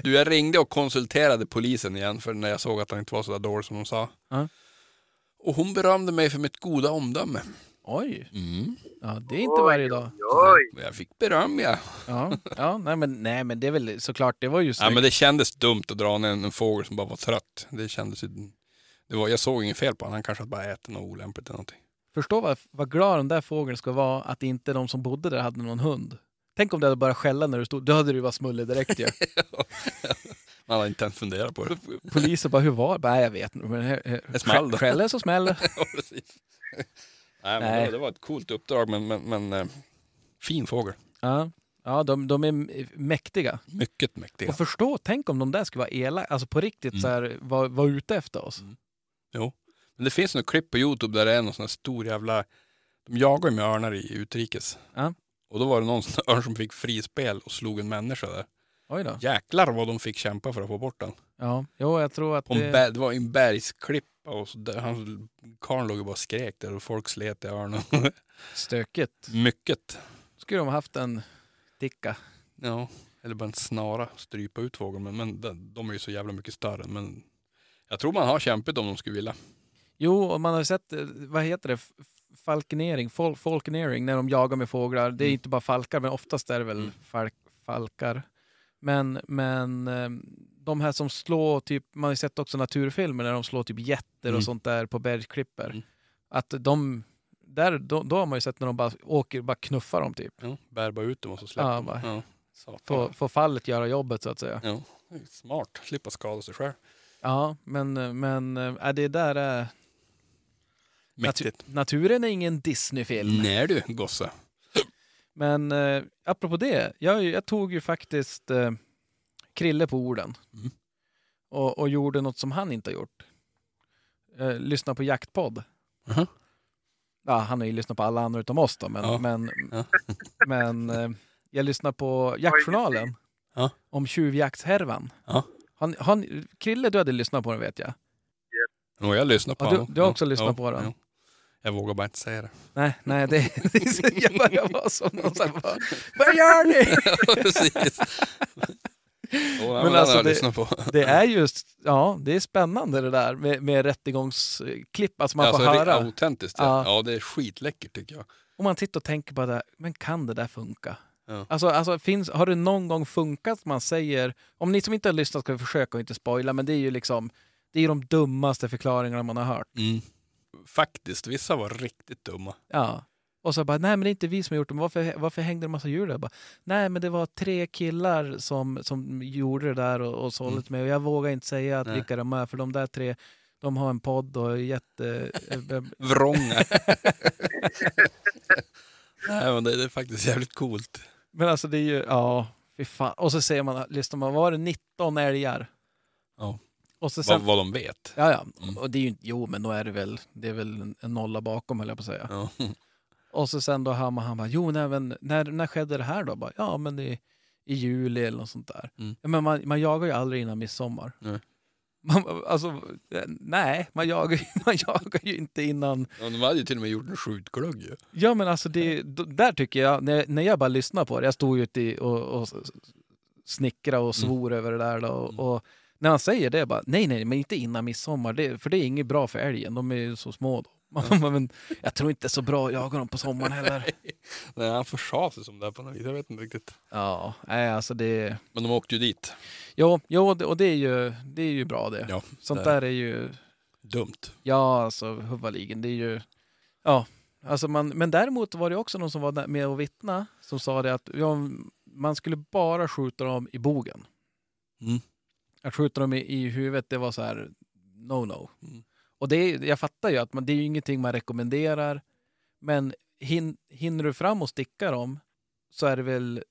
Du, jag ringde och konsulterade polisen igen för när jag såg att han inte var så där dålig som de sa. Ja. Och hon berömde mig för mitt goda omdöme. Oj, Mm. ja, det är inte varje dag. Oj, Jag fick beröm ja. Ja, ja nej, men, nej, men det är väl såklart, det var ju ja. men det kändes dumt att dra ner en, en fågel som bara var trött. Det kändes ju... Det var, jag såg inget fel på honom. Han kanske hade bara ätit något olämpligt eller någonting. Förstå vad, vad glad den där fågeln ska vara att inte de som bodde där hade någon hund. Tänk om det hade börjat skälla när du stod, då hade du varit smullig direkt ju. Man hade inte ens funderat på det. Polisen bara, hur var det? Nej, jag vet inte. Men Det smäll då. Skäller så smäller. ja, precis. Nej, men Nej. Det, det var ett coolt uppdrag men, men, men eh, fin fågel. Ja. Ja, de, de är mäktiga. Mycket mäktiga. Och förstå, tänk om de där skulle vara elaka, alltså på riktigt Mm. så här, var, var ute efter oss. Jo. Men det finns något klipp på Youtube där det är någon sån här stor jävla... De jagar ju med örnar i utrikes. Ja. Och då var det någon örn som fick frispel och slog en människa där. Oj då. Jäklar vad de fick kämpa för att få bort den. Ja, jo, jag tror att På det... berg, det var en bergsklippa och så där, han, karln låg och bara skrek där och folk slet i örnen. Stökigt. Mycket. Skulle de haft en ticka. Ja, eller bara en snara, strypa ut fågeln. Men, men de, de är ju så jävla mycket större. Men jag tror man har kämpet om de skulle vilja. Jo, och man har sett, eh, vad heter det, falkenering, fol, falkenering, när de jagar med fåglar. Det är Mm. inte bara falkar, men oftast är det väl Mm. falk, falkar. Men, men eh, de här som slår, typ, man har ju sett också naturfilmer när de slår typ jätter Mm. och sånt där på bergsklippor. Mm. Att de, där, då, då har man ju sett när de bara åker, bara knuffar dem typ. Ja, bär bara ut dem och så släpper Ja, bara- Ja. Får, får fallet göra jobbet så att säga. Ja, smart. Slippa skada sig själv. Ja, men, men äh, det där är... Mäktigt. Naturen är ingen Disney-film. Nej du, gosse. Men eh, apropå det, jag, jag tog ju faktiskt eh, Krille på orden. Mm. Och, och gjorde något som han inte har gjort. Eh, lyssna på jaktpodd. Mhm. Ja, han har ju lyssnat på alla andra utom oss då, men, Ja. men, Ja. men eh, jag lyssnar på Jaktjournalen. Ja. Om tjuvjaktshärvan. Ja. Han, han, Krille, du hade lyssnat på den vet jag. Och jag lyssnar på Ja, du- honom. du har också lyssnat på den. Ja. Jag vågar bara inte säga det. Nej, nej, det, det jag börjar vara som någon här, bara, Vad gör ni? Precis. Oh, men alltså, alltså, det-. Det är just, ja, det är spännande det där med, med rättegångsklipp. Alltså man alltså, får det höra. är autentiskt. Ja. Ja. ja, det är skitläckert tycker jag. Och man tittar och tänker på det, här, men kan det där funka? Ja. Alltså, alltså finns, har det någon gång funkat att man säger, om ni som inte har lyssnat ska försöka att inte spoila, men det är ju liksom, det är de dummaste förklaringarna man har hört. Mm. Faktiskt, vissa var riktigt dumma. Ja. Och så bara, nej men det är inte vi som har gjort det, men varför, varför hängde det en massa djur där? Bara, nej men det var tre killar som, som gjorde det där och, och sålde Mm. till mig och jag vågar inte säga att Nej. vilka de är, för de där tre, de har en podd och är jätte... eh, Vrånga. Nej men det, det är faktiskt jävligt coolt. Men alltså det är ju, ja, fy fan. Och så säger man, lyssnar man, var det 19 älgar? Ja. Och så Vad, sen, vad de vet. ja, ja. Mm. Och det är ju, jo men då är det väl, det är väl en, nolla bakom höll jag på att säga. Ja. Och så sen då hör man, han bara, jo nej, men när, när skedde det här då? Bara, ja men i, i juli eller något sånt där. Mm. Ja, men man, man jagar ju aldrig innan midsommar. Nej. Man, alltså, eh, nej, man jagar, man jagar ju inte innan. Ja, de hade ju till och med gjort en skjutglugg ju. Ja men alltså det, där tycker jag, när, när jag bara lyssnar på det, jag stod ju ute och, och s- snickra och svor över det där då, och, Mm. och när han säger det, bara, nej nej, men inte innan midsommar, det, för det är inget bra för älgen, de är ju så små då. Bara, men jag tror inte det är så bra att jaga dem på sommaren heller. Nej, han försade sig som det på något vis. Jag vet inte riktigt. Ja, nej alltså det... Men de åkte ju dit. Jo, jo och det är ju, det är ju bra det. Ja, Sånt det är- där är ju... Dumt. Ja, alltså huvudligen, det är ju... Ja, alltså man, men däremot var det också någon som var med och vittna som sa det att ja, man skulle bara skjuta dem i bogen. Mm. Att skjuta dem i, i huvudet, det var så här no-no. Mm. Och det, är- jag fattar ju att man, det är ju ingenting man rekommenderar. Men hin, hinner du fram och sticka dem så är det väl...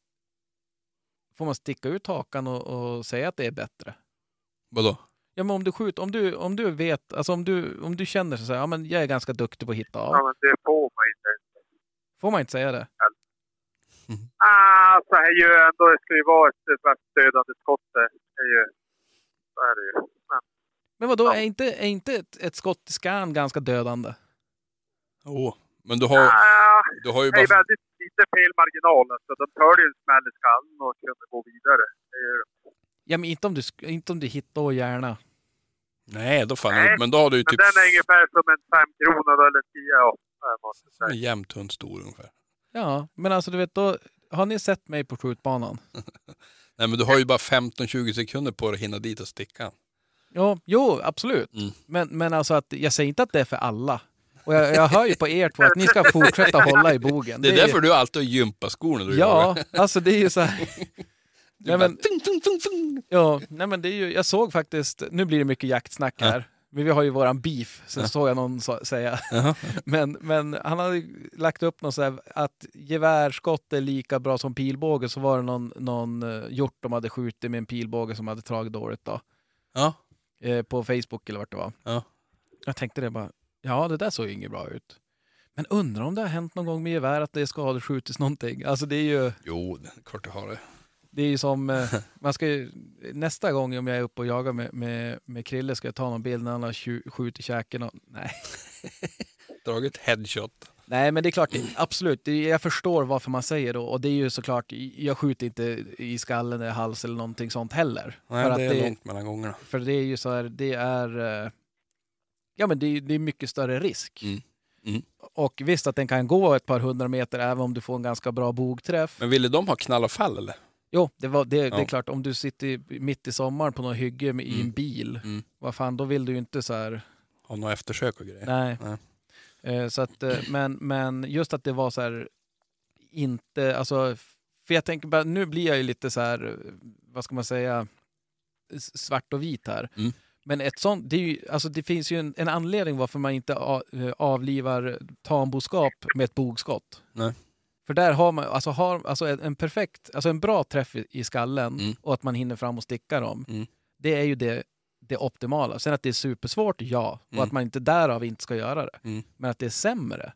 Får man sticka ut hakan och, och säga att det är bättre? Vadå? Ja, men om du skjuter, om du, om du vet, alltså om du, om du känner så här, ja men jag är ganska duktig på att hitta av. Ja, men det får man inte. Får man inte säga det? Ah, så här är ju ändå, det ska ju vara ett ett dödande skott. Det är ju, så är det ju. Men, Men vad då Ja. är inte, är inte ett, ett skott i scan ganska dödande? Åh, men du har, ah, du har ju det är bara... väldigt lite felmarginal. Alltså, de tar ju en smäll i skallen och kunde gå vidare. Ja, men inte om du, inte om du hittar och gärna. Nej, då fan, Nej, men då har du ju men typ den är ungefär som en fem kronor eller tio. Ja, det måste en säga. jämnt hund stor ungefär. Ja, men alltså du vet, då har ni sett mig på skjutbanan? Nej, men du har ju bara 15-20 sekunder på dig att hinna dit och sticka. Ja, jo, absolut. Mm. Men, men alltså att jag säger inte att det är för alla. Och jag, jag hör ju på er två att ni ska fortsätta hålla i bogen. Det är ju- därför du alltid har gympaskor när du. Ja, alltså det är ju så här. Nej, men- tung, tung, tung, tung. Ja, nej men det är ju, jag såg faktiskt, nu blir det mycket jaktsnack Ja. här. Men vi har ju våran beef, så Ja. såg jag någon säga. Jaha. Men, men han hade lagt upp något så här att gevärsskott är lika bra som pilbåge, så var det någon, någon eh, hjort de hade skjutit med en pilbåge som hade tagit dåligt då. Ja. Eh, på Facebook eller vart det var. Ja. Jag tänkte det bara, ja det där såg ju inget bra ut. Men undrar om det har hänt någon gång med gevär att det skadeskjutits någonting. Alltså det är ju, Jo, det är klart du har det. Det är ju som, eh, man ska ju, nästa gång om jag är uppe och jagar med, med, med Krille ska jag ta någon bild när han har tju- skjutit käken och, nej. Dragit headshot. Nej men det är klart, det, absolut, det, jag förstår varför man säger det och det är ju såklart, jag skjuter inte i skallen eller hals eller någonting sånt heller. Nej, för, det är det, långt mellan gångerna. för det är ju så här, det är, eh, ja men det, det är mycket större risk. Mm. Mm. Och visst att den kan gå ett par hundra meter även om du får en ganska bra bogträff. Men ville de ha knall och fall eller? Jo, det, var, det, det är Ja. klart, om du sitter mitt i sommaren på något hygge med, i en Mm. bil, Mm. vad fan, då vill du ju inte så här, Ha några eftersök och grejer? nej. Nej. Eh, så att, eh, men, men just att det var så här, inte, alltså, för jag tänker bara, nu blir jag ju lite så här, vad ska man säga, svart och vit här. Mm. Men ett sånt, det, ju, alltså det finns ju en, en anledning varför man inte eh, avlivar tamboskap med ett bogskott. Nej. För där har man alltså har, alltså en, perfekt, alltså en bra träff i, i skallen Mm. och att man hinner fram och sticka dem. Mm. Det är ju det, det optimala. Sen att det är supersvårt, ja. Och Mm. att man inte därav inte ska göra det. Mm. Men att det är sämre.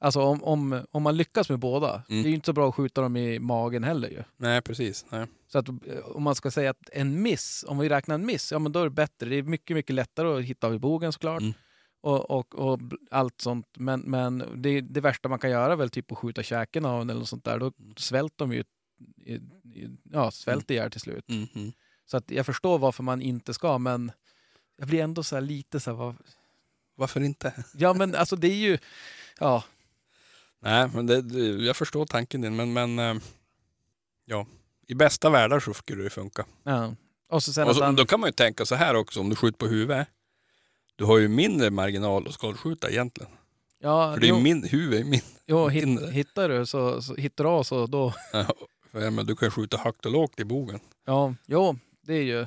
Alltså om, om, om man lyckas med båda, Mm. det är ju inte så bra att skjuta dem i magen heller ju. Nej, precis. Nej. Så att eh, om man ska säga att en miss, om vi räknar en miss, ja men då är det bättre. Det är mycket, mycket lättare att hitta av i bogen såklart. Mm. Och, och, och allt sånt. Men, men det, det värsta man kan göra är väl typ att skjuta käken av den eller något sånt där. Då Mm. svälter de ju, i, i, ja, svälter ihjäl till slut. Mm. Mm. Så att jag förstår varför man inte ska, men jag blir ändå så här lite så här, vad, Varför inte? ja men alltså det är ju, ja, Nej, men det, jag förstår tanken din, men, men eh, ja, i bästa världar så skulle det funka. ja. Och så sen Och så, han, då kan man ju tänka så här också, om du skjuter på huvudet, du har ju mindre marginal att skadeskjuta egentligen. ja, För det är jo, ju min, huvudet är min. jo, mindre. hit, hittar du så, så hittar du av så då, För, men du kan ju skjuta högt och lågt i bogen. Ja, jo, det är ju...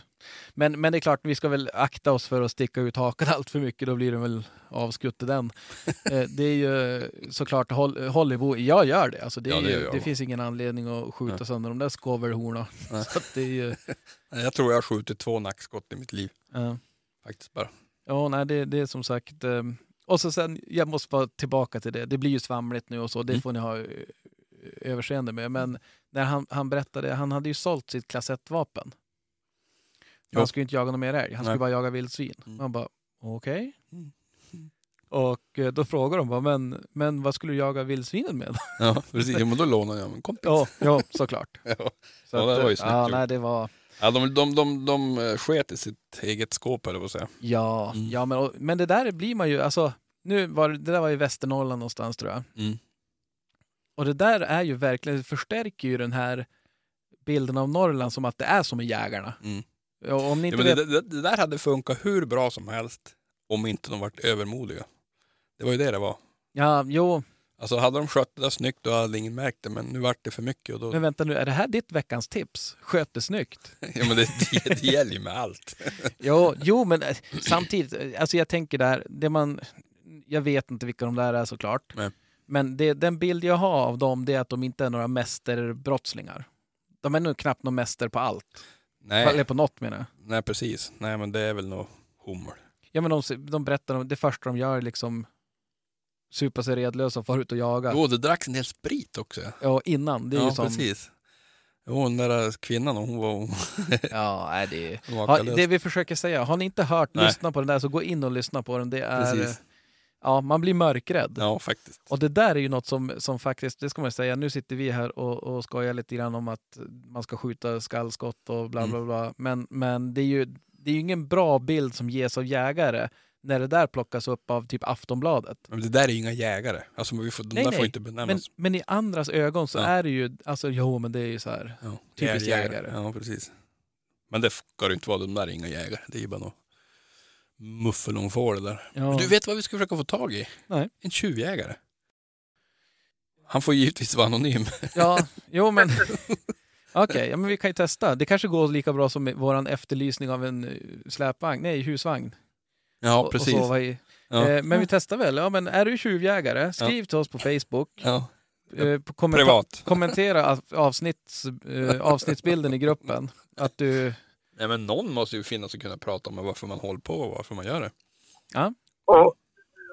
Men, men det är klart, vi ska väl akta oss för att sticka ut hakan allt för mycket, då blir det väl avskutt i den. Eh, det är ju såklart håll, håll i bo. Jag gör det. Alltså det, är Ja, det ju, gör det, jag också. finns ingen anledning att skjuta sönder de där skovelhorna. Så att det är ju... Nej, Jag tror jag har skjutit två nackskott i mitt liv. Ja, Faktiskt bara. Ja nej, det, det är som sagt... eh, Och så sen, jag måste vara tillbaka till det. Det blir ju svamligt nu och så, det Mm. får ni ha eh, överseende med. Men när han, han berättade, han hade ju sålt sitt klass 1-vapen. Jo. Han skulle inte jaga någon mer älg, han skulle Nej. bara jaga vildsvin. Mm. Man bara, okej. Mm. Och eh, då frågar de bara, men, men vad skulle du jaga vildsvinen med? Ja, precis. Ja, men då lånar jag en kompis. ja, ja, såklart. Ja. Så Ja, det var ju eh, snyggt ja, nej, det var, Ja, de, de, de, de eh, sket i sitt eget skåp, eller vad säga. ja, Mm. ja men, och, men det där blir man ju, alltså, nu var det, där var i Västernorrland någonstans tror jag. Mm. Och det där är ju verkligen, det förstärker ju den här bilden av Norrland som att det är som med jägarna. Mm. Och om ni Ja, inte men vet, det, det, det där hade funkat hur bra som helst om inte de varit övermodiga. Det var ju det det var. ja, jo, Alltså hade de skött det där snyggt då hade ingen märkt det, men nu vart det för mycket. Och då, men vänta nu, är det här ditt veckans tips? Sköt det snyggt. ja, men det, det, det gäller ju med allt. Jo, jo men eh, samtidigt, eh, alltså jag tänker där, det man, jag vet inte vilka de där är såklart. Nej. Men det, den bild jag har av dem det är att de inte är några mästerbrottslingar. De är nog knappt någon mäster på allt. Eller Nej, på något menar jag. nej precis. Nej men det är väl nog hummel. Ja, men de, de berättar om det första de gör liksom supa sig redlösa och fara ut och jaga. Jo, det dracks en del sprit också. Ja, innan. Det är ja, ju som... precis. Jo, den där kvinnan, hon var, Ja, nej, det, ha, kalös. det vi försöker säga, har ni inte hört, Nej. lyssna på den där så gå in och lyssna på den. Det är, Precis. ja, man blir mörkrädd. Ja, faktiskt. Och det där är ju något som, som faktiskt, det ska man säga, nu sitter vi här och, och skojar lite grann om att man ska skjuta skallskott och bla bla Mm. bla. Men, men det är ju det är ju ingen bra bild som ges av jägare när det där plockas upp av typ Aftonbladet. Men det där är ju inga jägare. Alltså, vi får, de Nej, där nej. får inte Men, benämnas. men i andras ögon så Ja. är det ju, alltså jo men det är ju så här. ja, typiskt jägare. jägare. Ja, precis. Men det ska det inte vara, de där är inga jägare. Det är ju bara något muffel de får det där. Ja. Men du vet vad vi ska försöka få tag i? Nej. En tjuvjägare. Han får givetvis vara anonym. Ja, jo men okej, ja, men vi kan ju testa. Det kanske går lika bra som våran efterlysning av en eh, släpvagn, nej husvagn. Ja, och, och precis. sova i. Ja. Eh, men vi testar väl. Ja, men är du tjuvjägare, skriv till oss på Facebook. Ja. Eh, på kommenta- Privat. kommentera av- avsnitts, eh, avsnittsbilden i gruppen. Att du... Nej, men någon måste ju finnas och kunna prata om varför man håller på och varför man gör det. Och,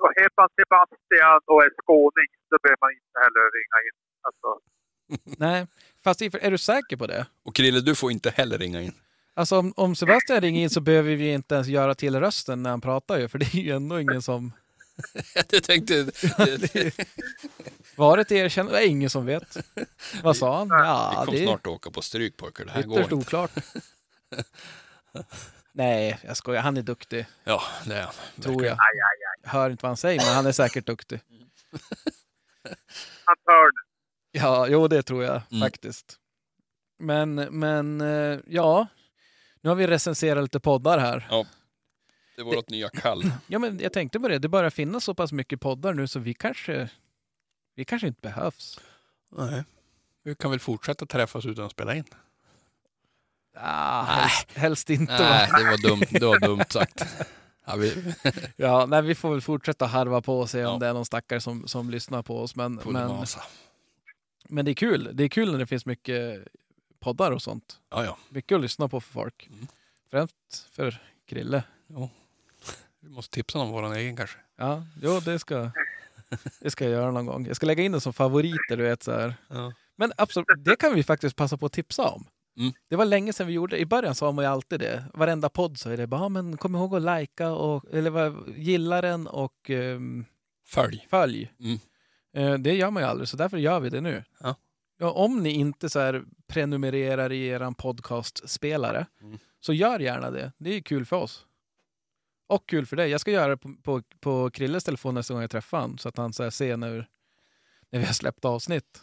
och heter man Sebastian och är skåning, då behöver man inte heller ringa in. Alltså, Nej, fast i- är du säker på det? Och Krille, du får inte heller ringa in. Alltså om, om Sebastian ringer in så behöver vi inte ens göra till rösten när han pratar ju, för det är ju ändå ingen som... Jag tänkte... Var det ett erkännande? Det är ingen som vet. Vad sa han? Vi Ja, kommer det är snart åka på stryk pojkar. Det här går inte. oklart. Nej, jag skojar. Han är duktig, Ja, det är han. tror jag. aj, aj, aj. Hör inte vad han säger, men han är säkert duktig. Han hör det. Ja, jo det tror jag Mm. faktiskt. Men, men eh, ja, nu har vi recenserat lite poddar här. Det är vårt nya kall. Ja, men jag tänkte på det, det börjar finnas så pass mycket poddar nu så vi kanske, vi kanske inte behövs. Nej. Vi kan väl fortsätta träffas utan att spela in? Ah, helst, helst inte. Nej, va? det var dumt, det var dumt sagt. Ja, vi, Ja, nej, vi får väl fortsätta harva på och se om Ja. det är någon stackare som, som lyssnar på oss. Men, men, men det är kul. Det är kul när det finns mycket poddar och sånt. Ja, ja. Mycket att lyssna på för folk. Mm. Främst för Krille. Vi måste tipsa om våran egen kanske. Ja, jo, det ska, det ska jag göra någon gång. Jag ska lägga in det som favoriter, du vet så här. Ja. Men absolut, det kan vi faktiskt passa på att tipsa om. Mm. Det var länge sedan vi gjorde det. I början sa man ju alltid det. Varenda podd så är det bara, "Ja, men kom ihåg att likea och eller gilla den och ehm, Följ. följ. Mm. Eh, det gör man ju aldrig, så därför gör vi det nu. Ja. Ja, om ni inte så här prenumererar i er podcastspelare, Mm. så gör gärna det. Det är kul för oss. Och kul för dig. Jag ska göra det på, på, på Krilles telefon nästa gång jag träffar honom, så att han så här ser när, när vi har släppt avsnitt.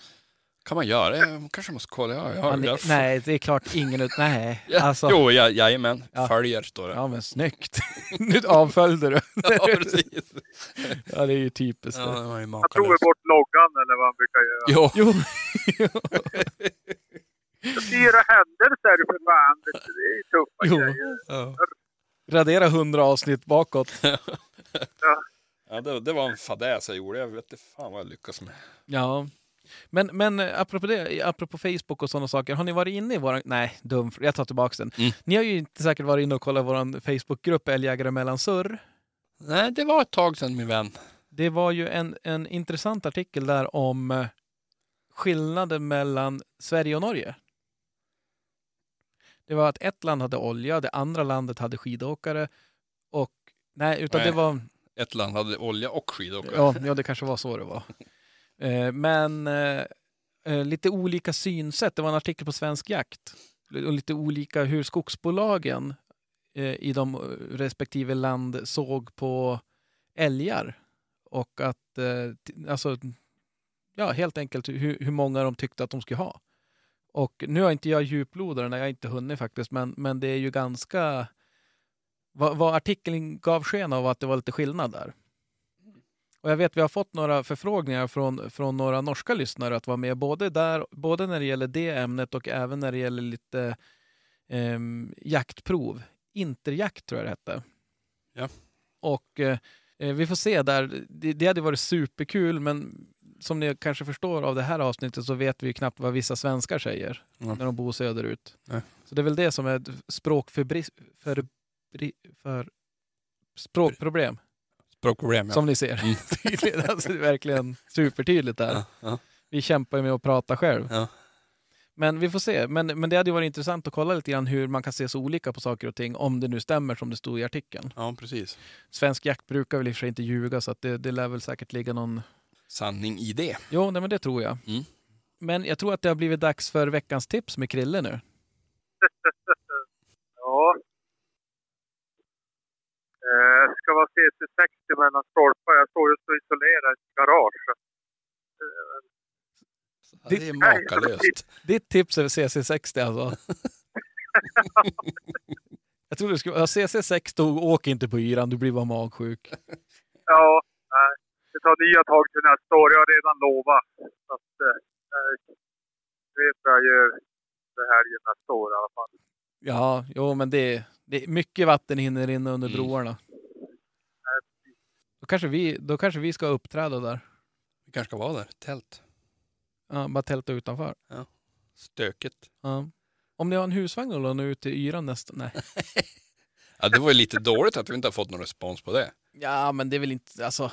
Kan man göra? Jag kanske måste kolla. Ja, jag har, Han, jag, nej, det är klart ingen ut... Nej, Ja, alltså... Jo, ja, jajamän. Ja. Följer står det. Ja, men snyggt. nu avföljde du. Ja, precis. ja, det är ju typiskt. Ja, det. det var ju Han tog makalöst. bort loggan eller vad han brukar göra. Jo, Jo, Fyra händelser för fan. Det det är ju tuffa Jo. grejer. ja. radera hundra avsnitt bakåt. ja, det, det var en fadäs jag gjorde. Jag vet inte fan vad jag lyckas med. Ja. Men, men eh, apropå det, apropå Facebook och sådana saker, har ni varit inne i våran... Nej, dum, jag tar tillbaka den. Mm. Ni har ju inte säkert varit inne och kollat vår Facebookgrupp Älgjägare mellan surr. Nej, det var ett tag sedan min vän. Det var ju en, en intressant artikel där om eh, skillnaden mellan Sverige och Norge. Det var att ett land hade olja, det andra landet hade skidåkare och nej, utan Nej. det var Ett land hade olja och skidåkare. Ja, ja, det kanske var så det var. Eh, men eh, eh, lite olika synsätt. Det var en artikel på Svensk Jakt. Och lite olika hur skogsbolagen eh, i de respektive land såg på älgar. Och att, eh, alltså, ja, helt enkelt hur, hur många de tyckte att de skulle ha. Och nu har inte jag djuplodaren, jag har inte hunnit faktiskt, men, men det är ju ganska... Vad, vad artikeln gav sken av att det var lite skillnad där. Och jag vet vi har fått några förfrågningar från, från några norska lyssnare att vara med både där, både när det gäller det ämnet och även när det gäller lite ehm, jaktprov. Interjakt tror jag det hette. Ja. Och eh, eh, vi får se där. Det, det hade varit superkul men som ni kanske förstår av det här avsnittet så vet vi ju knappt vad vissa svenskar säger Ja. när de bor söderut. Nej. Så det är väl det som är ett språkförbri- för, för språkproblem. Språkproblem, ja. Som ni ser. Mm. Alltså, det är verkligen supertydligt där. ja, ja. Vi kämpar ju med att prata själv. Ja. Men vi får se. Men, men det hade varit intressant att kolla lite grann hur man kan se så olika på saker och ting, om det nu stämmer som det stod i artikeln. ja, precis. Svensk jakt brukar väl i och för sig inte ljuga, så att det, det lär väl säkert ligga någon... Sanning i det. Jo, nej, men det tror jag. Mm. Men jag tror att det har blivit dags för veckans tips med Krille nu. Ja. Eh, ska vara CC60 mellan stolpar. Jag står just och isolerar ett garage. Eh, det är makalöst. Ditt tips är CC60 alltså? jag tror du skulle... Ja, CC60, åk inte på yran, du blir bara magsjuk. Ja, nej. Tar nya tag till nästa år. Jag har redan lovat. Så att, eh, jag vet vad jag gör det här nästa år i alla fall. Ja, jo, men det, det är mycket vatten hinner rinna under Mm. broarna. kanske vi, då kanske vi ska uppträda där. Vi kanske ska vara där. Tält. Ja, bara tälta utanför. Stökigt. Ja. Om ni har en husvagn och lånar ut till yran nästa... Nej. Ja, det var ju lite dåligt att vi inte har fått någon respons på det. Ja, men det är väl inte... Alltså,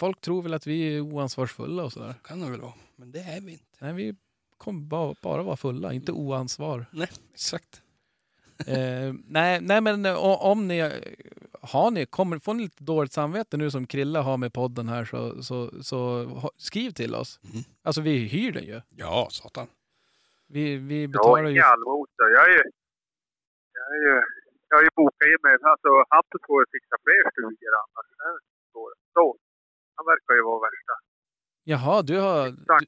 folk tror väl att vi är oansvarsfulla och sådär. Kan det väl vara. Men det är vi inte. Nej, vi kommer bara, bara vara fulla, inte oansvar. Nej, exakt. eh, nej, nej, men eh, om ni har ni, kommer, får ni lite dåligt samvete nu som Krille har med podden här så, så, så skriv till oss. Mm. Alltså vi hyr den ju. Ja, satan. Vi, vi betalar ju... Jag är ju... Jag är ju... Jag har ju bokat in mig. Alltså Hampus får ju fixa fler stugor annars. Så. Han verkar ju vara värsta. Jaha, du har... Du,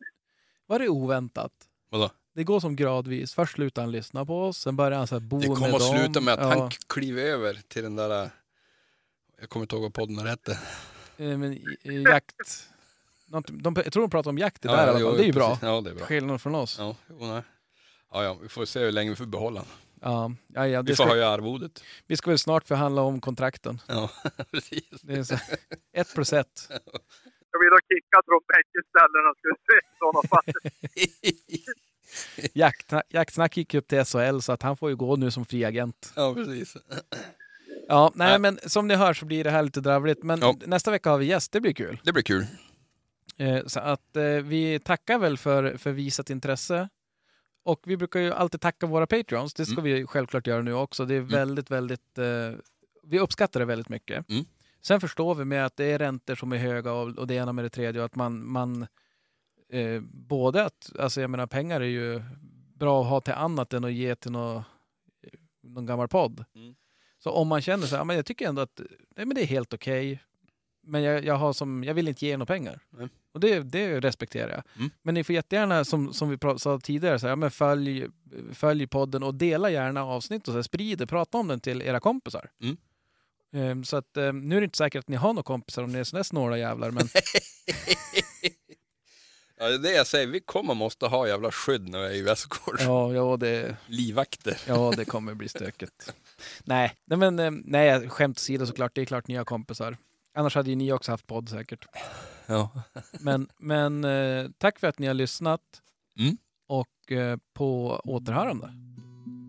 var det oväntat? Vadå? Det går som gradvis. Först slutar han lyssna på oss, sen börjar han så här bo Det med kommer att dem. sluta med att ja. han kliver över till den där... Jag kommer inte ihåg vad podden hette. Eh, men, i- i jakt... De, jag tror de pratar om jakt det Ja, där i alla jo, fall. Det är ju bra. Ja, det är bra. Skillnad från oss. Ja, jo, nej. Ja, ja, vi får se hur länge vi får behålla den. Ja, ja, ja, Vi det får ska, höja arvodet. vi ska väl snart förhandla om kontrakten. Ja, precis. Det är så, ett plus ett. Jag vill ha kickat från bägge ställena skulle se i sådana fall. Jakt, jaktsnack gick upp till SHL så att han får ju gå nu som fri agent. Ja, precis. Ja, nej, Nej. men som ni hör så blir det här lite dravligt. Men Ja. nästa vecka har vi gäst, det blir kul. Det blir kul. Eh, så att eh, vi tackar väl för, för visat intresse. Och vi brukar ju alltid tacka våra Patreons. Det ska Mm. vi självklart göra nu också. Det är väldigt, väldigt... Eh, vi uppskattar det väldigt mycket. Mm. Sen förstår vi med att det är räntor som är höga och, och det ena med det tredje och att man, man eh, både att, alltså jag menar pengar är ju bra att ha till annat än att ge till nå, någon gammal podd. Mm. Så om man känner så här, men jag tycker ändå att nej, men det är helt okej. Men jag, jag, har som, jag vill inte ge några pengar. Nej. Och det, det respekterar jag. Mm. Men ni får jättegärna, som, som vi sa tidigare, så här, men följ, följ podden och dela gärna avsnitt och så här, sprid det, prata om den till era kompisar. Mm. Ehm, så att, ehm, nu är det inte säkert att ni har några kompisar om ni är sådana snåla jävlar, men Ja, det är det jag säger. Vi kommer måste ha jävla skydd när vi är i Västgård. ja, ja, det, Livvakter. ja, det kommer bli stökigt. nej, nej, men ehm, nej, skämt åsido såklart, det är klart ni har kompisar. Annars hade ju ni också haft podd säkert. Ja. Men, men eh, tack för att ni har lyssnat. Mm. Och eh, på återhörande.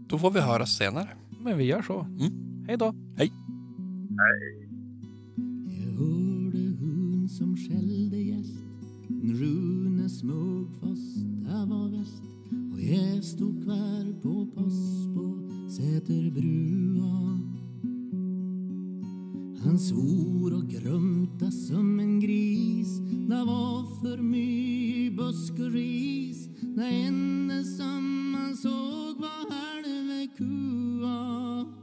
Då får vi höras senare. Men vi gör så. Mm. Hej då. Jag hörde hon som skällde gäst En Rune Smugfoss, det var väst Och jag stod kvar på post på Säterbrua han svor och grumta som en gris. Det var för mycket busk och ris. Det enda som man såg var halve kua.